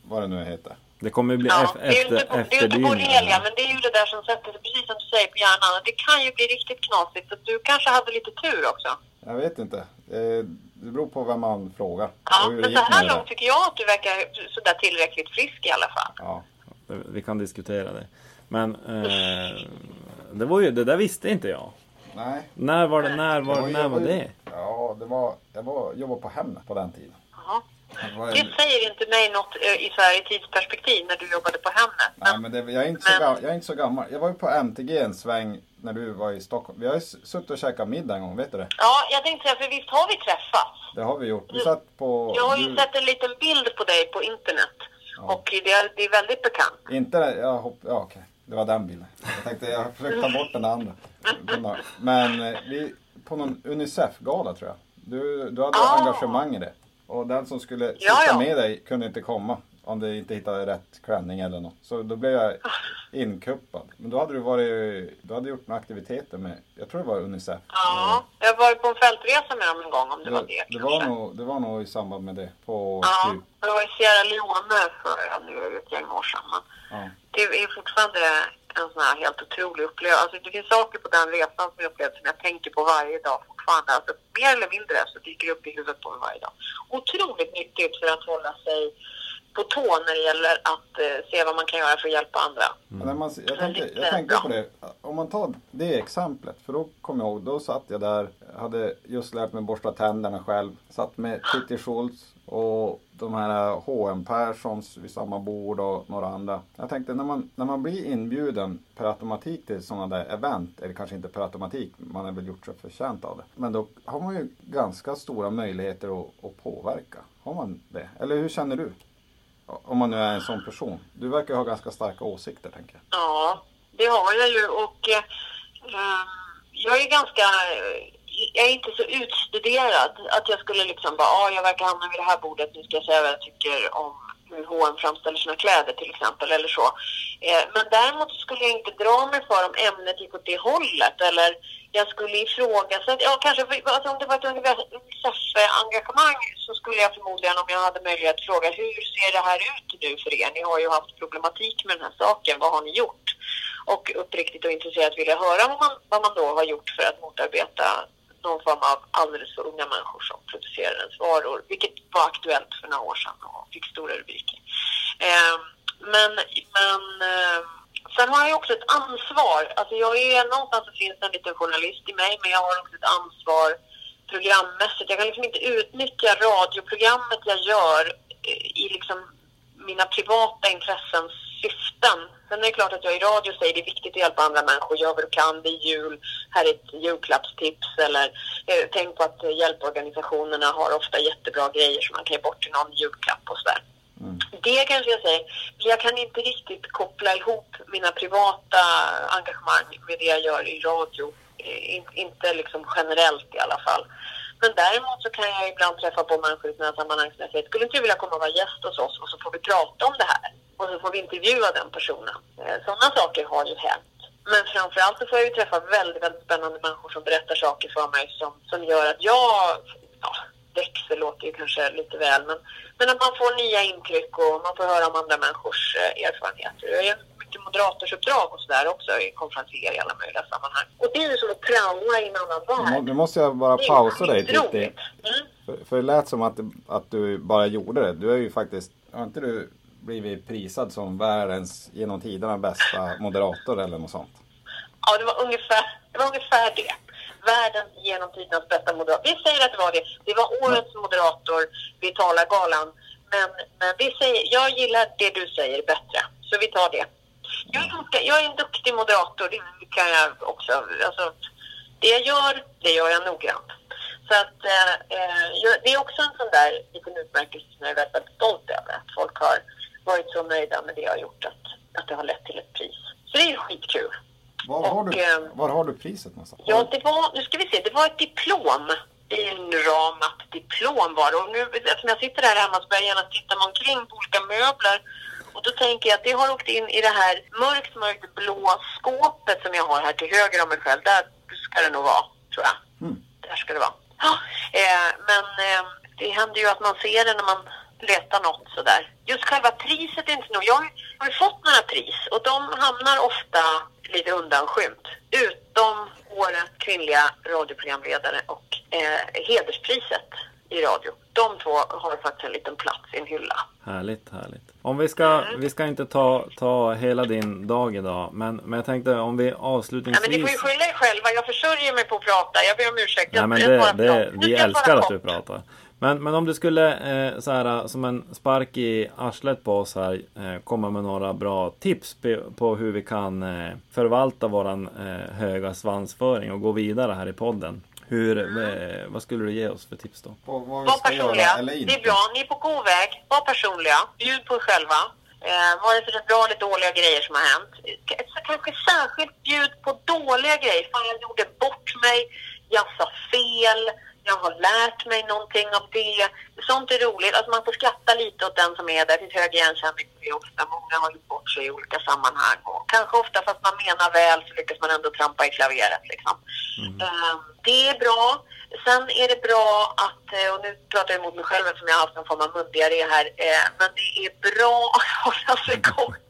vad det nu heter. Det kommer bli Ja, efter, inte, det är ju inte borrelia, men det är ju det där som sätter sig, precis som du säger, på hjärnan. Det kan ju bli riktigt knasigt, så du kanske hade lite tur också. Jag vet inte. Eh, det beror på vem man frågar. Ja, det men så här det. långt tycker jag att du verkar sådär tillräckligt frisk i alla fall. Ja. Vi kan diskutera det. Men eh, det var ju, det där visste inte jag. Nej. När var det, när var, Jag när var det? Ja, det var, jag var, jobbade på Hemnet på den tiden. Jaha. Det säger inte mig något eh, i så här i tidsperspektiv när du jobbade på Hemnet. nej, Men, men det, jag, är inte så Men- gammal, jag är inte så gammal. Jag var ju på MTG en sväng när du var i Stockholm. Vi har ju suttit och käkat middag en gång, vet du det? ja, jag tänkte säga, för visst har vi träffats? Det har vi gjort. Vi satt på... Jag har ju du- sett en liten bild på dig på internet. Och det är, det är väldigt bekant. Inte det, jag hopp, ja okej. Det var den bilden. Jag tänkte jag försökte ta bort den andra. Men eh, vi, på någon Unicef-gala tror jag. Du, du hade Ah. engagemang i det. Och den som skulle sitta Ja, ja. med dig kunde inte komma. Om du inte hittade rätt klänning eller något. Så då blev jag inkuppad. Men då hade du varit, du hade gjort några aktiviteter med, jag tror det var Unicef. Ja, jag har varit på en fältresa med dem en gång om det var det. det, kanske. var nog, det var nog i samband med det. På Ja, typ, jag var i Sierra Leone för ja, nu är det ett gäng år sedan. Men ja. det är fortfarande en sån här helt otrolig upplevelse. Alltså, det finns saker på den resan som jag upplevt som jag tänker på varje dag fortfarande. Alltså, mer eller mindre så dyker det upp i huvudet på mig varje dag. Otroligt nyttigt för att hålla sig på tå när det gäller att eh, se vad man kan göra för att hjälpa andra. Men när man, jag, tänkte, jag tänkte på det, om man tar det exemplet, för då kommer jag ihåg, då satt jag där, hade just lärt mig borsta tänderna själv, satt med Titti Schultz och de här H.M. Perssons vid samma bord och några andra. Jag tänkte när man, när man blir inbjuden per automatik till sådana där event, eller kanske inte per automatik, man har väl gjort sig förtjänt av det. Men då har man ju ganska stora möjligheter att, att påverka. Har man det? Eller hur känner du? Om man nu är en sån person. Du verkar ha ganska starka åsikter tänker jag. Ja, det har jag ju och eh, eh jag är ganska, jag är inte så utstuderad att jag skulle liksom bara, ah, jag verkar hamna vid det här bordet, nu ska jag säga vad jag tycker om hur H&M framställer sina kläder till exempel eller så. Eh, men däremot skulle jag inte dra mig för om ämnet gick åt det hållet eller jag skulle ifrågasätta, ja kanske alltså, om det var ett UNICEF-engagemang så skulle jag förmodligen om jag hade möjlighet fråga hur ser det här ut nu för er? Ni har ju haft problematik med den här saken, vad har ni gjort? Och uppriktigt och intresserat vill jag höra vad man, vad man då har gjort för att motarbeta någon form av alldeles för unga människor som producerar ens varor, vilket var aktuellt för några år sedan och fick stora rubriker. Eh, men men eh, sen har jag också ett ansvar. Alltså jag är någonstans så finns en liten journalist i mig, men jag har också ett ansvar programmässigt. Jag kan liksom inte utnyttja radioprogrammet jag gör eh, i liksom mina privata intressens syften. Sen är det klart att jag i radio säger det är viktigt att hjälpa andra människor, gör vad du kan, det är jul, här är ett julklappstips eller eh, tänk på att eh, hjälporganisationerna har ofta jättebra grejer som man kan ge bort till någon julklapp och sådär. Det kanske jag säger, jag kan inte riktigt koppla ihop mina privata engagemang med det jag gör i radio. Eh, in, inte liksom generellt i alla fall. Men däremot så kan jag ibland träffa på människor i sådana sammanhang som jag säger, skulle inte du vilja komma och vara gäst hos oss och så får vi prata om det här. Och så får vi intervjua den personen. Eh, sådana saker har ju hänt. Men framförallt så får jag ju träffa väldigt, väldigt spännande människor som berättar saker för mig som, som gör att jag, ja, växer låter ju kanske lite väl, men, men att man får nya intryck och man får höra om andra människors eh, erfarenheter. Jag är mycket moderatorsuppdrag och sådär också, i konferenser i alla möjliga sammanhang. Och det är ju som att praoa i en annan värld. Nu måste jag bara pausa dig. Titti. Mm. För, för det lät som att, att du bara gjorde det. Du är ju faktiskt, har inte du blivit prisad som världens genom tiderna bästa moderator eller något sånt? Ja, det var ungefär det. Var ungefär det. Världens genom tidernas bästa moderator. Vi säger att det var det. Det var årets moderator vid Talargalan. Men, men vi säger, jag gillar det du säger bättre. Så vi tar det. Jag har. Jag är en duktig moderator. Det kan jag också. Alltså, det jag gör, det gör jag noggrant. Så att, eh, eh, jag- det är också en sån där liten utmärkelse som jag är väldigt, väldigt stolt över. Att folk har varit så nöjda med det jag har gjort att, att det har lett till ett pris. Så det är skitkul. Var har, Och, du, eh, var har du priset någonstans? Ja, det var, nu ska vi se, det var ett diplom. Inramat diplom var det. Och nu, eftersom jag sitter här hemma så börjar jag gärna titta mig omkring på olika möbler. Och då tänker jag att det har åkt in i det här mörkt, mörkt blå skåpet som jag har här till höger om mig själv. Där ska det nog vara, tror jag. Där ska det vara. Ja, eh, men eh, det händer ju att man ser det när man letar något sådär. Just själva priset är inte nog. Jag har ju- har ju fått några pris och de hamnar ofta lite undanskymt. Utom årets kvinnliga radioprogramledare och eh, hederspriset i radio. De två har faktiskt en liten plats i en hylla. Härligt, härligt. Om vi ska, vi ska inte ta, ta hela din dag idag, men, men jag tänkte om vi Ja, men ni avslutningsvis... får ju skylla er själva. Jag försörjer mig på att prata. Jag ber om ursäkt. Nej men det, det, vi älskar att du pratar. Men, men om du skulle eh, så här, som en spark i arslet på oss här eh, komma med några bra tips på, på hur vi kan eh, förvalta våran eh, höga svansföring och gå vidare här i podden. Hur, eh, vad skulle du ge oss för tips då? På vad vi Var ska göra personliga. eller inte? Det är bra. Ni är på god väg. Var personliga. Bjud på er själva. Eh, vare sig det är bra eller dåliga grejer som har hänt. K- så Kanske särskilt bjud på dåliga grejer. Fan, jag gjorde bort mig. Jag sa fel. Jag har lärt mig någonting av det. Sånt är roligt. Alltså man får skratta lite åt den som är där. Det finns hög igenkänning på det ofta. Många har gjort bort sig i olika sammanhang. Och kanske ofta fast man menar väl så lyckas man ändå trampa i klaveret. Liksom. Eh, det är bra. Sen är det bra att, eh, och nu pratar jag emot mig själv eftersom jag har haft en form av mundiarré här, eh, men det är bra (laughs) att hålla sig kort.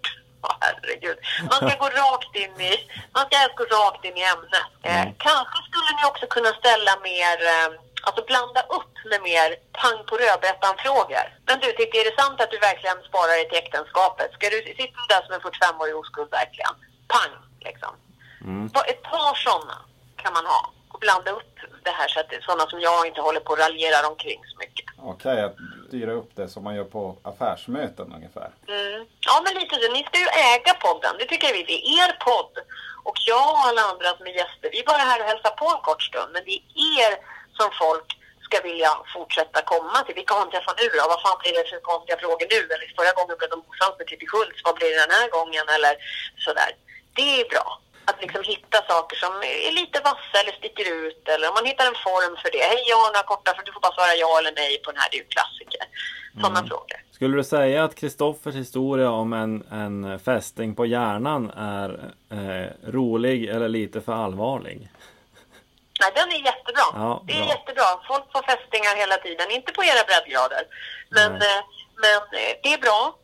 Herregud. Man ska gå rakt in i, man ska helst gå rakt in i ämnet. Eh, Kanske skulle ni också kunna ställa mer, eh, alltså blanda upp med mer pang på rödbetan-frågor. Men du, Titti, är det sant att du verkligen sparar dig till äktenskapet? Ska du sitta där som en 45-årig oskuld verkligen? Pang, liksom. Bara Ett par sådana kan man ha blanda upp det här så att sådana som jag inte håller på och raljerar omkring så mycket. Okej, att styra upp det som man gör på affärsmöten ungefär. Mm. Ja, men lite så. Ni ska ju äga podden. Det tycker jag vi. Det är er podd. Och jag och alla andra som är gäster, vi är bara här och hälsar på en kort stund. Men det är er som folk ska vilja fortsätta komma till. Vilka har träffat nu då? Vad fan blir det för konstiga frågor nu? Eller förra gången blev de osams med Titti Schultz. Vad blir det den här gången? Eller sådär. Det är bra. Att liksom hitta saker som är lite vassa eller sticker ut. Eller om man hittar en form för det. Hej, jag har några korta, för du får bara svara ja eller nej på den här. Det är ju klassiker. Sådana frågor. Skulle du säga att Kristoffers historia om en, en fästing på hjärnan är eh, rolig eller lite för allvarlig? Nej, den är jättebra. Ja, det är bra. jättebra. Folk får fästingar hela tiden. Inte på era breddgrader. Men, eh, men eh, det är bra.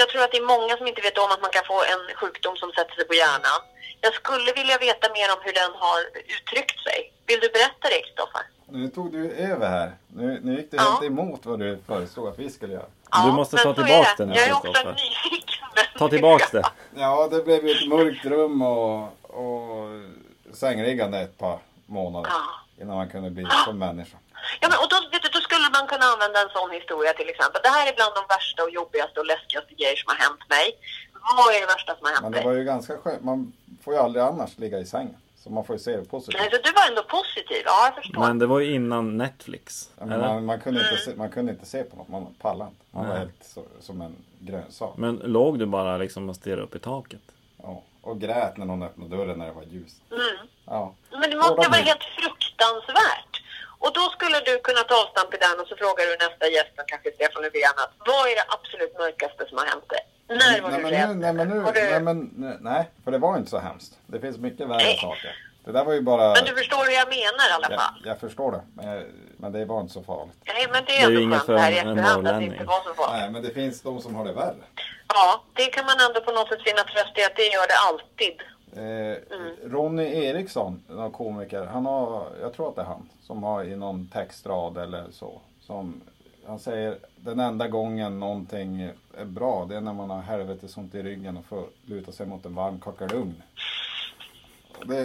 Jag tror att det är många som inte vet om att man kan få en sjukdom som sätter sig på hjärnan. Jag skulle vilja veta mer om hur den har uttryckt sig. Vill du berätta det, Kristoffer? Nu tog du över här. Nu, nu gick det Ja. helt emot vad du föreslog att vi skulle göra. Du måste men ta så är tillbaks det. det nu, Jag är också nyfiken. men- Ta tillbaks det. Ja, det blev ju ett mörkt rum och, och sängliggande ett par månader. Ja. Innan man kunde bli som människa. Ja, men, och då, vet du, då skulle man kunna använda en sån historia till exempel. Det här är bland de värsta och jobbigaste och läskigaste grejer som har hänt mig. Vad är det värsta som har hänt Men dig? det var ju ganska skönt. Man får ju aldrig annars ligga i sängen. Så man får ju se det positivt. Nej, så du var ändå positiv. Ja, jag förstår. Men det var ju innan Netflix. Ja, man, man, kunde Mm. inte se, man kunde inte se på något, man pallade inte. Man var Nej. helt så, som en grönsak. Men låg du bara liksom och stirrade upp i taket? Ja. Och grät när någon öppnade dörren när det var ljust. Mm. Ja. Men det måste vara med. helt fruktansvärt. Och då skulle du kunna ta avstamp i den och så frågar du nästa gäst, kanske Stefan Löfven, att vad är det absolut mörkaste som har hänt dig? När var nej, du men rädd? nu, nej, men nu, du... nej, men, nej, nej, för det var inte så hemskt. Det finns mycket värre Nej. saker. Det där var ju bara... Men du förstår hur jag menar i alla jag, fall? jag förstår det, men, jag, men det var inte så farligt. Nej, men det Det är är ju ändå inget för här i en- en efterhand att det norrlänning. inte var så farligt. Nej, men det finns de som har det värre. Ja, det kan man ändå på något sätt finna tröst i att det gör det alltid. Eh, Mm. Ronny Eriksson, någon komiker, han har, jag tror att det är han, som har i någon textrad eller så. Som, han säger den enda gången någonting är bra, det är när man har helvetes ont i ryggen och får luta sig mot en varm kakelugn. Det,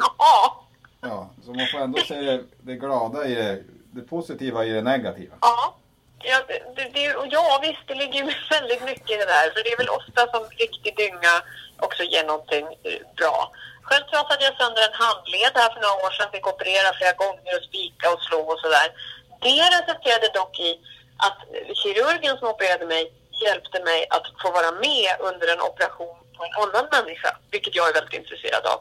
Ja, så man får ändå se det, det glada i det, det positiva i det negativa. ja. Ja, det, det, och ja, visst, det ligger väldigt mycket i det där. För det är väl ofta som riktig dynga också ger någonting eh, bra. Själv trasade jag sönder en handled här för några år sedan. Fick operera flera gånger och spika och slå och sådär. Det resulterade dock i att kirurgen som opererade mig hjälpte mig att få vara med under en operation på en annan människa, vilket jag är väldigt intresserad av.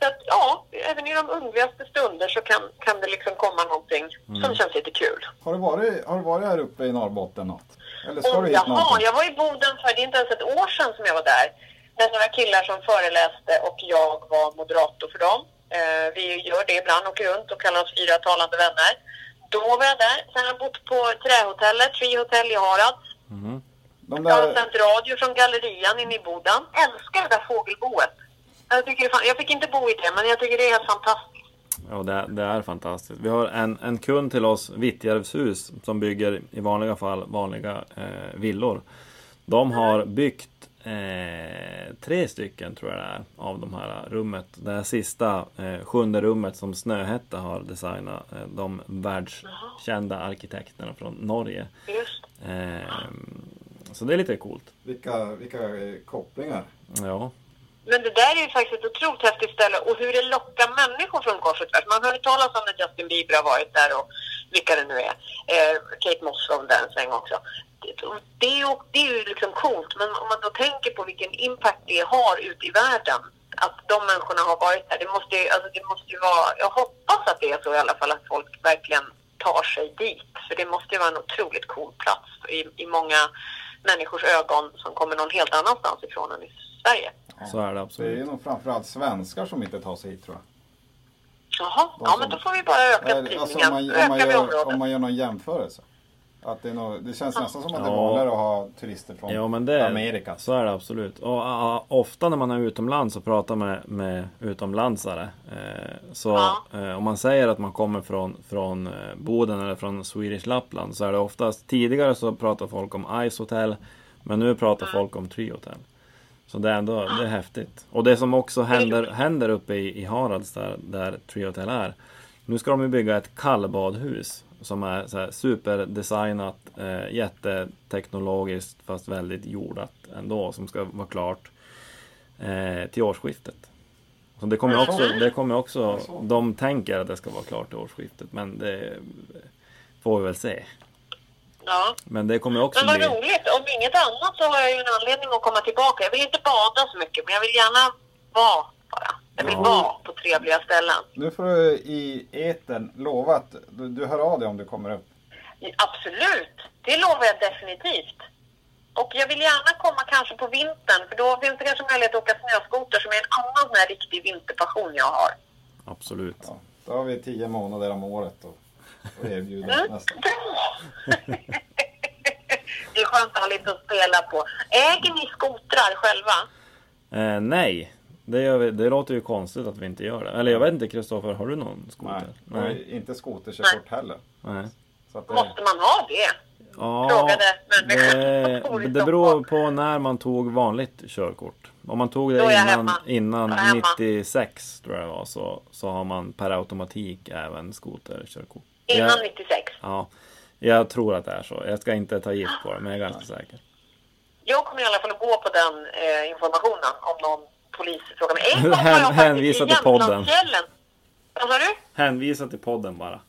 Så att ja, även i de ungligaste stunder så kan, kan det liksom komma någonting som känns lite kul. Har du, varit, har du varit här uppe i Norrbotten något? Eller ska Och, du hit jaha, någonting? jag var i Boden för det är inte ens ett år sedan som jag var där. Det några killar som föreläste och jag var moderator för dem. Eh, vi gör det ibland, åker runt och kallar oss fyra talande vänner. Då var jag där. Sen har jag bott på Trähotellet, Tree Hotel i Harad. De Jag har där, sänt radio från Gallerian inne i Boden. Älskar det där fågelboet. Jag, tycker fan, jag fick inte bo i det, men jag tycker det är helt fantastiskt. Ja, det, det är fantastiskt. Vi har en, en kund till oss, Vittjärvshus, som bygger i vanliga fall vanliga eh, villor. De har byggt eh, tre stycken, tror jag det är, av de här rummet. Det här sista, eh, sjunde rummet som Snöhetta har designat. Eh, de världskända arkitekterna från Norge. Just. Eh, så det är lite coolt. vilka, vilka kopplingar. Ja, Men det där är ju faktiskt ett otroligt häftigt ställe och hur det lockar människor från kors och tvärs. Man hör ju talas om när Justin Bieber har varit där och vilka det nu är. Eh, Kate Moss var där en sväng också. Det, det, är ju, det är ju liksom coolt, men om man då tänker på vilken impact det har ute i världen. Att de människorna har varit där. Det måste ju, alltså det måste ju vara, jag hoppas att det är så i alla fall att folk verkligen tar sig dit. För det måste ju vara en otroligt cool plats i, i många människors ögon som kommer någon helt annanstans ifrån än i Sverige. så är det Det är absolut. nog framförallt svenskar som inte tar sig hit tror jag. Jaha, ja men då får vi bara öka Eller, alltså, spridningen. om, man, om, man gör, om man gör någon jämförelse. Att det, är nog, det känns nästan som att det är vanligare att ha turister från Ja men det, Amerika. så är det absolut. Och a, ofta när man är utomlands och pratar med, med utomlandsare. Eh, så Ja. eh, om man säger att man kommer från, från eh, Boden eller från Swedish Lapland så är det oftast tidigare så pratar folk om Ice Hotel. Men nu pratar folk om Tree Hotel. Så det är ändå det är häftigt. Och det som också händer, händer uppe i, i Harads där, där Tree Hotel är. Nu ska de ju bygga ett kallbadhus som är så här superdesignat, eh, jätteteknologiskt fast väldigt jordat ändå som ska vara klart eh, till årsskiftet. Så det kommer också, det kommer också, de tänker att det ska vara klart till årsskiftet men det får vi väl se. Ja. Men det kommer också Men vad bli... roligt. Om inget annat så har jag ju en anledning att komma tillbaka. Jag vill inte bada så mycket, men jag vill gärna vara bara. Jag vill Ja. vara på trevliga ställen. Nu får du i etern lova att du, du hör av dig om du kommer upp. Absolut, det lovar jag definitivt. Och jag vill gärna komma kanske på vintern, för då finns det kanske möjlighet att åka snöskoter som är en annan sån här riktig vinterpassion jag har. Absolut. Ja, då har vi tio månader om året och, och erbjuder Mm. nästan. Det är skönt att ha lite att spela på. Äger ni skotrar själva? Eh, nej, det, gör vi, det låter ju konstigt att vi inte gör det. Eller jag vet inte Kristoffer, har du någon skoter? Nej, och inte skoterkörkort heller. Nej. Så att det, Måste man ha det? Ja, Frågade bor det, det beror på när man tog vanligt körkort. Om man tog det innan, innan Då är jag hemma. 96 tror jag det var så, så har man per automatik även skoterkörkort. Innan Jag, 96? ja, jag tror att det är så. Jag ska inte ta gift på det men jag är ganska säker. Jag kommer i alla fall att gå på den eh, informationen om någon polis frågar mig. En (laughs) gång var jag faktiskt i. Jämtlandsfjällen. Vad sa du? Hänvisa till podden bara.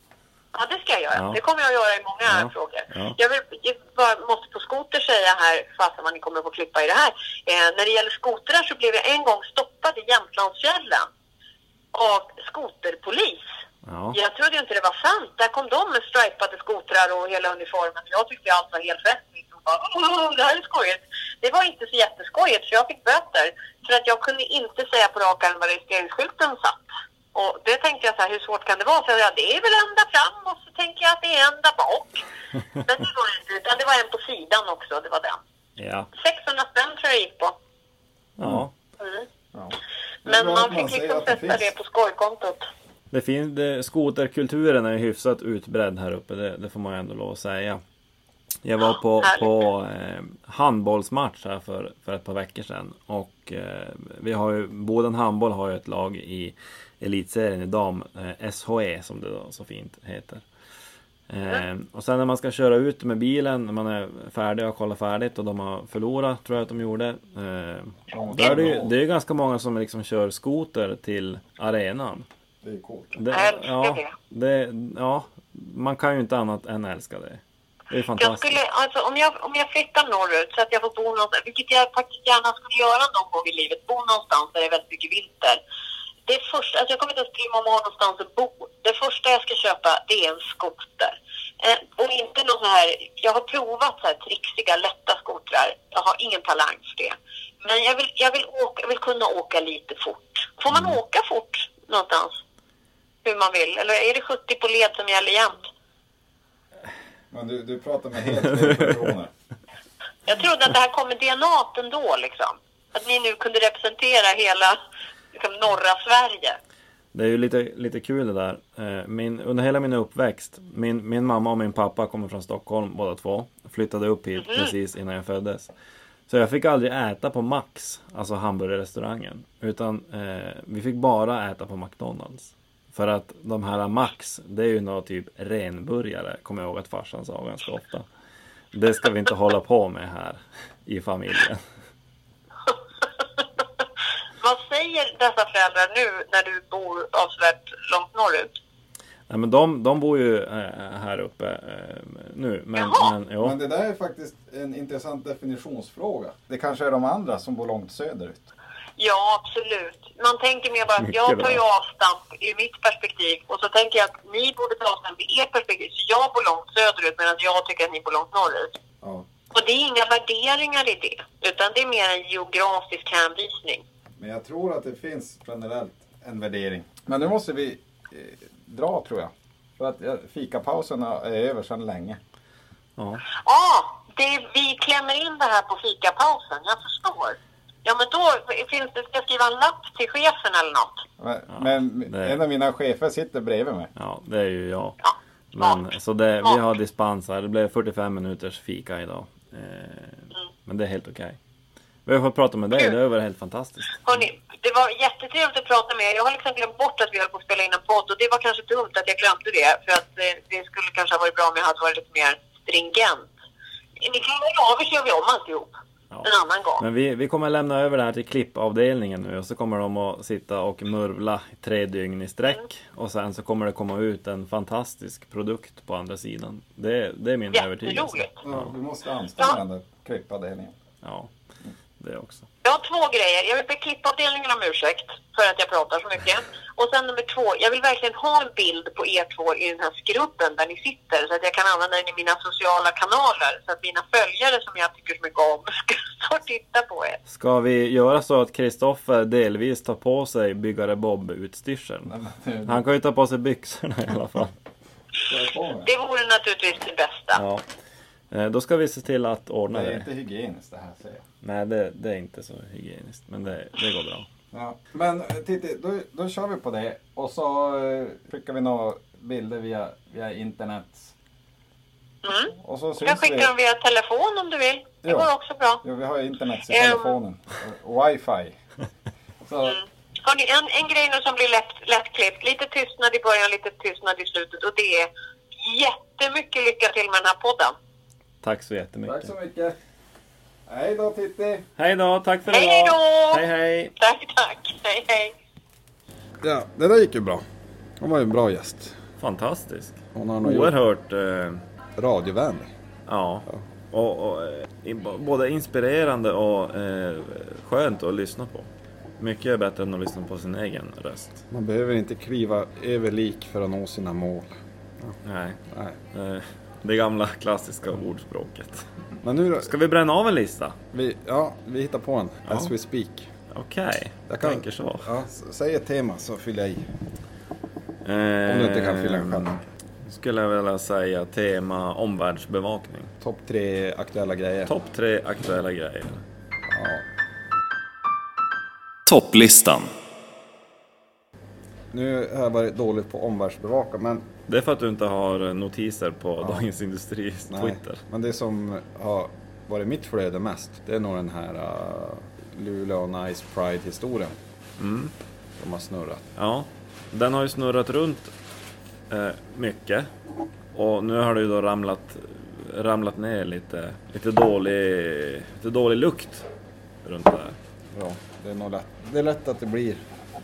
Ja, det ska jag göra. Ja. Det kommer jag att göra i många Ja. frågor. Ja. Jag, vill, jag bara måste på skoter säga här, fast man kommer få klippa i det här. Eh, när det gäller skotrar så blev jag en gång stoppad i Jämtlandsfjällen av skoterpolis. Ja. Jag trodde inte det var sant. Där kom de med stripade skotrar och hela uniformen. Jag tyckte allt var helt rätt. Liksom bara, "Åh, det här är skojigt. Det var inte så jätteskojigt så jag fick böter. För att jag kunde inte säga på rak arm var registreringsskylten satt. Och det tänkte jag så här, hur svårt kan det vara? Så jag, ja, det är väl ända fram och så tänker jag att det är ända bak. (laughs) Men det var det inte, utan det var en på sidan också, det var den. Ja. 600 spänn tror jag gick på. ja. Mm. ja. Det Men man fick liksom det sätta finns. det på skojkontot. Det finns, det, skoterkulturen är hyfsat utbredd här uppe, det, det får man ändå lov att säga. Jag var på, på eh, handbollsmatch här för, för ett par veckor sedan. Och eh, vi har ju, Boden Handboll har ju ett lag i elitserien i dam, eh, SHE som det då så fint heter. Eh, och sen när man ska köra ut med bilen, när man är färdig och har kollat färdigt och de har förlorat, tror jag att de gjorde. Eh, är det, ju, det är ju ganska många som liksom kör skoter till arenan. Det är coolt. Det, Jag älskar ja, det. det. Ja, man kan ju inte annat än älska det. Det är Jag fantastiskt. skulle, alltså, om, jag, om jag flyttar norrut så att jag får bo någonstans, vilket jag faktiskt gärna skulle göra någon gång i livet, bo någonstans där det är väldigt mycket vinter. Det första, alltså jag kommer inte ens bry mig om att ha någonstans att bo. Det första jag ska köpa det är en skoter. Eh, och inte någon så här, jag har provat så här trixiga, lätta skotrar. Jag har ingen talang för det. Men jag vill, jag vill, åka, jag vill kunna åka lite fort. Får man åka fort någonstans? Hur man vill? Eller är det 70 på led som gäller jämt? Men du, du pratar med helt fel personer. (laughs) Jag trodde att det här kom med DNA ändå liksom. Att ni nu kunde representera hela liksom, norra Sverige. Det är ju lite, lite kul det där. Eh, Min, under hela min uppväxt, min, min mamma och min pappa kommer från Stockholm båda två. Flyttade upp hit precis innan jag föddes. Så jag fick aldrig äta på Max, alltså hamburgerrestaurangen. Utan eh, vi fick bara äta på McDonalds. För att de här Max, det är ju någon typ renburgare, kommer jag ihåg att farsan sa ganska ofta. Det ska vi inte hålla på med här i familjen. (laughs) Vad säger dessa föräldrar nu när du bor avsevärt långt norrut? Nej, men de, de bor ju eh, här uppe eh, nu. Men, men, jo. Men det där är faktiskt en intressant definitionsfråga. Det kanske är de andra som bor långt söderut. Ja, absolut. Man tänker mer bara att jag tar ju avstamp i mitt perspektiv och så tänker jag att ni borde ta avstamp i ert perspektiv. Så jag bor långt söderut medan jag tycker att ni bor långt norrut. Ja. Och det är inga värderingar i det, utan det är mer en geografisk hänvisning. Men jag tror att det finns generellt en värdering. Men nu måste vi eh, dra tror jag. För att ja, fikapauserna är över sedan länge. Ja. Ja, det, vi klämmer in det här på fikapausen. Jag förstår. Ja, men då finns det, ska jag skriva en lapp till chefen eller något? Men, men det- en av mina chefer sitter bredvid mig. Ja, det är ju jag. Ja, Men, så det, vi har dispens här. Det blev 45 minuters fika idag. Eh, Mm. men det är helt okej. Vi har fått prata med dig. Det har varit helt fantastiskt. Hörrni, det var jättetrevligt att prata med er. Jag har liksom glömt bort att vi höll på att spela in en podd och det var kanske dumt att jag glömde det. För att det, det skulle kanske ha varit bra om jag hade varit lite mer stringent. Ni kan höra av er så gör vi om alltihop. Ja. En annan gång. Men vi, vi kommer lämna över det här till klippavdelningen nu och så kommer de att sitta och murvla i tre dygn i sträck. Och sen så kommer det komma ut en fantastisk produkt på andra sidan. Det, det är min övertygelse. Ja, vi måste anställa den där klippavdelningen. Ja, det också. Jag har två grejer. Jag vill be klippavdelningen om ursäkt för att jag pratar så mycket. Och sen nummer två, jag vill verkligen ha en bild på er två i den här skruppen där ni sitter så att jag kan använda den i mina sociala kanaler så att mina följare som jag tycker så mycket om ska titta på er. Ska vi göra så att Kristoffer delvis tar på sig byggare Bob-utstyrseln? Han kan ju ta på sig byxorna i alla fall. Det vore naturligtvis det bästa. Ja. Eh, Då ska vi se till att ordna Det är det. inte hygieniskt det här säger jag. Nej, det, det är inte så hygieniskt. Men det, det går bra. Ja. Men eh, Titti, då, då kör vi på det. Och så eh, skickar vi några bilder via, via internet. Mm. Och så Jag syns skickar vi. dem via telefon om du vill. Det Ja. går också bra. Jo, vi har ju internet i telefonen. Och wifi. (laughs) Så, Hörrni, en, en grej nu som blir lätt, lättklippt. Lite tystnad i början, lite tystnad i slutet. Och det är jättemycket lycka till med den här podden. Tack så jättemycket. tack så mycket. Hej då Titti. Hej då, tack för Hej idag. då! Hej hej. Tack, tack. Hej, hej. Ja, det där gick ju bra. Hon var ju en bra gäst. Fantastisk. Hon har nog Oerhört, eh, radiovänlig. ja. Och, och eh, i- både inspirerande och eh, skönt att lyssna på. Mycket bättre än att lyssna på sin egen röst. Man behöver inte kliva över lik för att nå sina mål. Nej, Nej. eh, det gamla klassiska ordspråket. Men nu då, Ska vi bränna av en lista? vi, ja, vi hittar på en. Ja. As we speak. Okej, Jag jag kan- tänker så. Ja, säg ett tema så fyller jag i. Om du inte kan fylla en själv. Skulle jag vilja säga tema omvärldsbevakning. Topp tre aktuella grejer. Topp tre aktuella grejer. Ja. Topplistan. Nu har jag varit dåligt på omvärldsbevaka, men, Det är för att du inte har notiser på Dagens Industris nej, Twitter. men det som har varit mitt flöde mest, det är nog den här uh, Luleå Nice Pride-historien. Mm. Som har snurrat. Ja, den har ju snurrat runt eh, mycket. Och nu har det ju då ramlat, ramlat ner lite, lite, dålig, lite dålig lukt runt det här. Ja, det är nog lätt. Det är lätt att det blir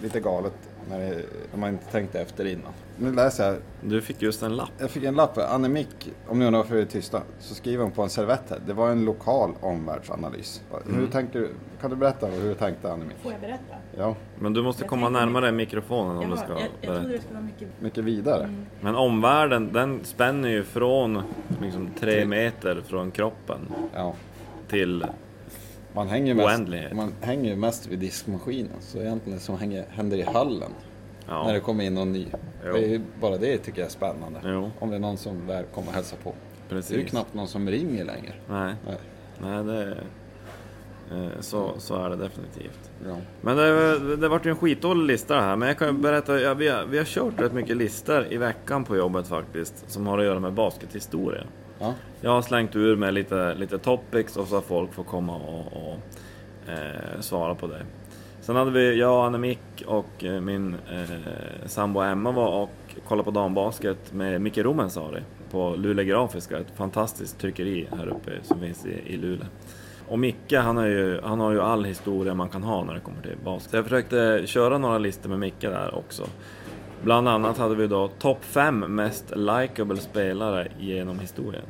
lite galet när, det, när man inte tänkte efter innan. Nu läser jag. Du fick just en lapp. Jag fick en lapp. Annemik, om ni undrar varför vi är tysta, så skriver hon på en servett här. Det var en lokal omvärldsanalys. Hur tänker du? Kan du berätta hur du tänkte Annemik? Får jag berätta? Ja, Men du måste komma närmare mikrofonen om du Jaha, ska jag, jag trodde det skulle vara mycket... mycket vidare. Men omvärlden, den spänner ju från liksom tre meter från kroppen Ja. till... Man hänger, mest, man hänger mest vid diskmaskinen. Så egentligen det som hänger, händer i hallen när Ja, det kommer in någon ny. Jo. Det är bara det tycker jag är spännande. Jo. Om det är någon som väl kommer och hälsa på. Det är ju precis. knappt någon som ringer längre. Nej, Nej. nej det... eh, Så, så är det definitivt. Ja. Men det, det vart ju en skitdålig lista det här. Men jag kan berätta, ja, vi, har, vi har kört rätt mycket listor i veckan på jobbet faktiskt. Som har att göra med baskethistoria. Ja. Jag har slängt ur med lite, lite topics och så har folk får komma och, och eh, svara på det. Sen hade vi, jag, Annemik och eh, min eh, sambo Emma var och kollade på dambasket med Micke Romensari på Luleå Grafiska, ett fantastiskt tryckeri här uppe som finns i, i Luleå. Och Micke, han, är ju, han har ju all historia man kan ha när det kommer till basket. Så jag försökte köra några listor med Micke där också. Bland annat hade vi då topp 5 mest likable spelare genom historien.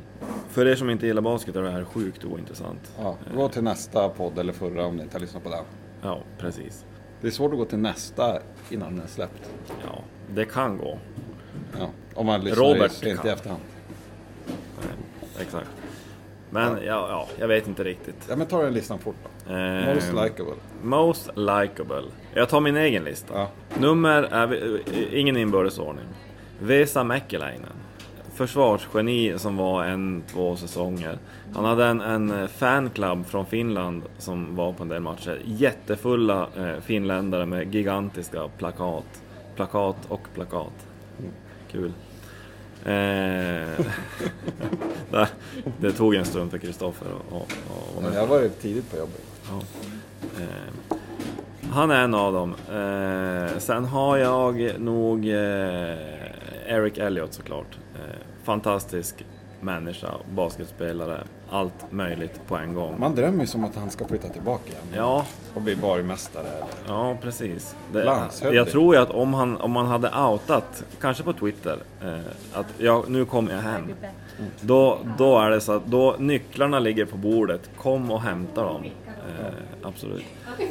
För er som inte gillar basket är det här sjukt ointressant. Ja, gå till nästa podd eller förra om ni inte har lyssnat på den. Ja, precis. Det är svårt att gå till nästa innan den är släppt. Ja, det kan gå. Ja, om man lyssnar Robert sent kan. i efterhand. Nej, exakt. Men ja, ja, jag vet inte riktigt. Ja, men ta den listan fort då. Eh, Most likable. most likable. Jag tar min egen lista. Ja. Nummer är vi- eh, ingen inbördes ordning. Vesa Mäkeläinen. Försvarsgeni som var en, två säsonger. Han hade en, en fanclub från Finland som var på en del matcher. Jättefulla eh, finländare med gigantiska plakat. Plakat och plakat. Kul. Eh, (laughs) det tog en stund för Kristoffer att vara med. Jag var ju tidigt på jobbet. Ja. Eh, han är en av dem. Eh, sen har jag nog eh, Eric Elliott såklart. Eh, fantastisk människa, basketspelare, allt möjligt på en gång. Man drömmer ju som att han ska flytta tillbaka igen. Ja, Och bli borgmästare. eller- ja precis. Det, jag tror ju att om, han, om man hade outat, kanske på Twitter, eh, att ja, nu kommer jag hem. Då, då är det så att då nycklarna ligger på bordet, kom och hämta dem. Eh, absolut.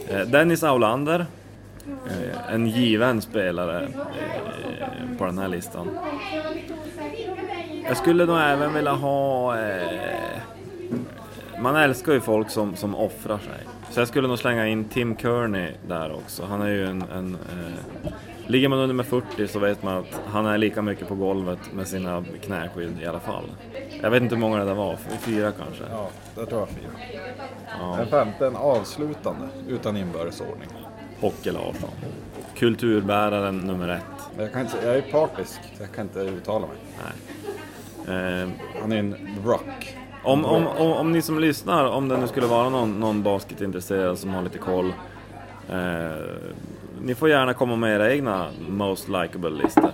Eh, Dennis Aulander, eh, en given spelare eh, på den här listan. Jag skulle nog även vilja ha... Eh, man älskar ju folk som, som offrar sig. Så jag skulle nog slänga in Tim Kearney där också. Han är ju en... en eh, ligger man under med 40 så vet man att han är lika mycket på golvet med sina knäskydd i alla fall. Jag vet inte hur många det där var, fyra kanske? Ja, det tror jag fyra. Ja. Den femte, en avslutande, utan inbördes ordning. Hockey Larsson. Kulturbäraren nummer ett. Jag, kan inte, jag är partisk, så jag kan inte uttala mig. Nej. Eh, Han är en rock. Om, om, om, om ni som lyssnar, om det nu skulle vara någon, någon basketintresserad som har lite koll. Eh, ni får gärna komma med era egna most likable listor.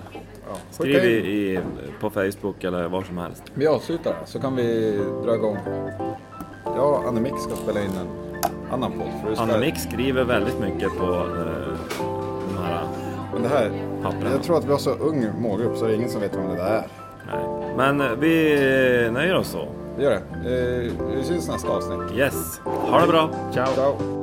Skriv i, i, på Facebook eller var som helst. Vi avslutar så kan vi dra igång. Ja, Annemik ska spela in en annan podd. Ska, Anna-Mix skriver väldigt mycket på eh, de här... Men det här, Papperna. jag tror att vi har så ung målgrupp så det är ingen som vet vem det där är. Nej. Men eh, vi nöjer oss så. Vi gör det. Eh, vi syns nästa avsnitt. Yes. Ha det bra. Ciao. Ciao.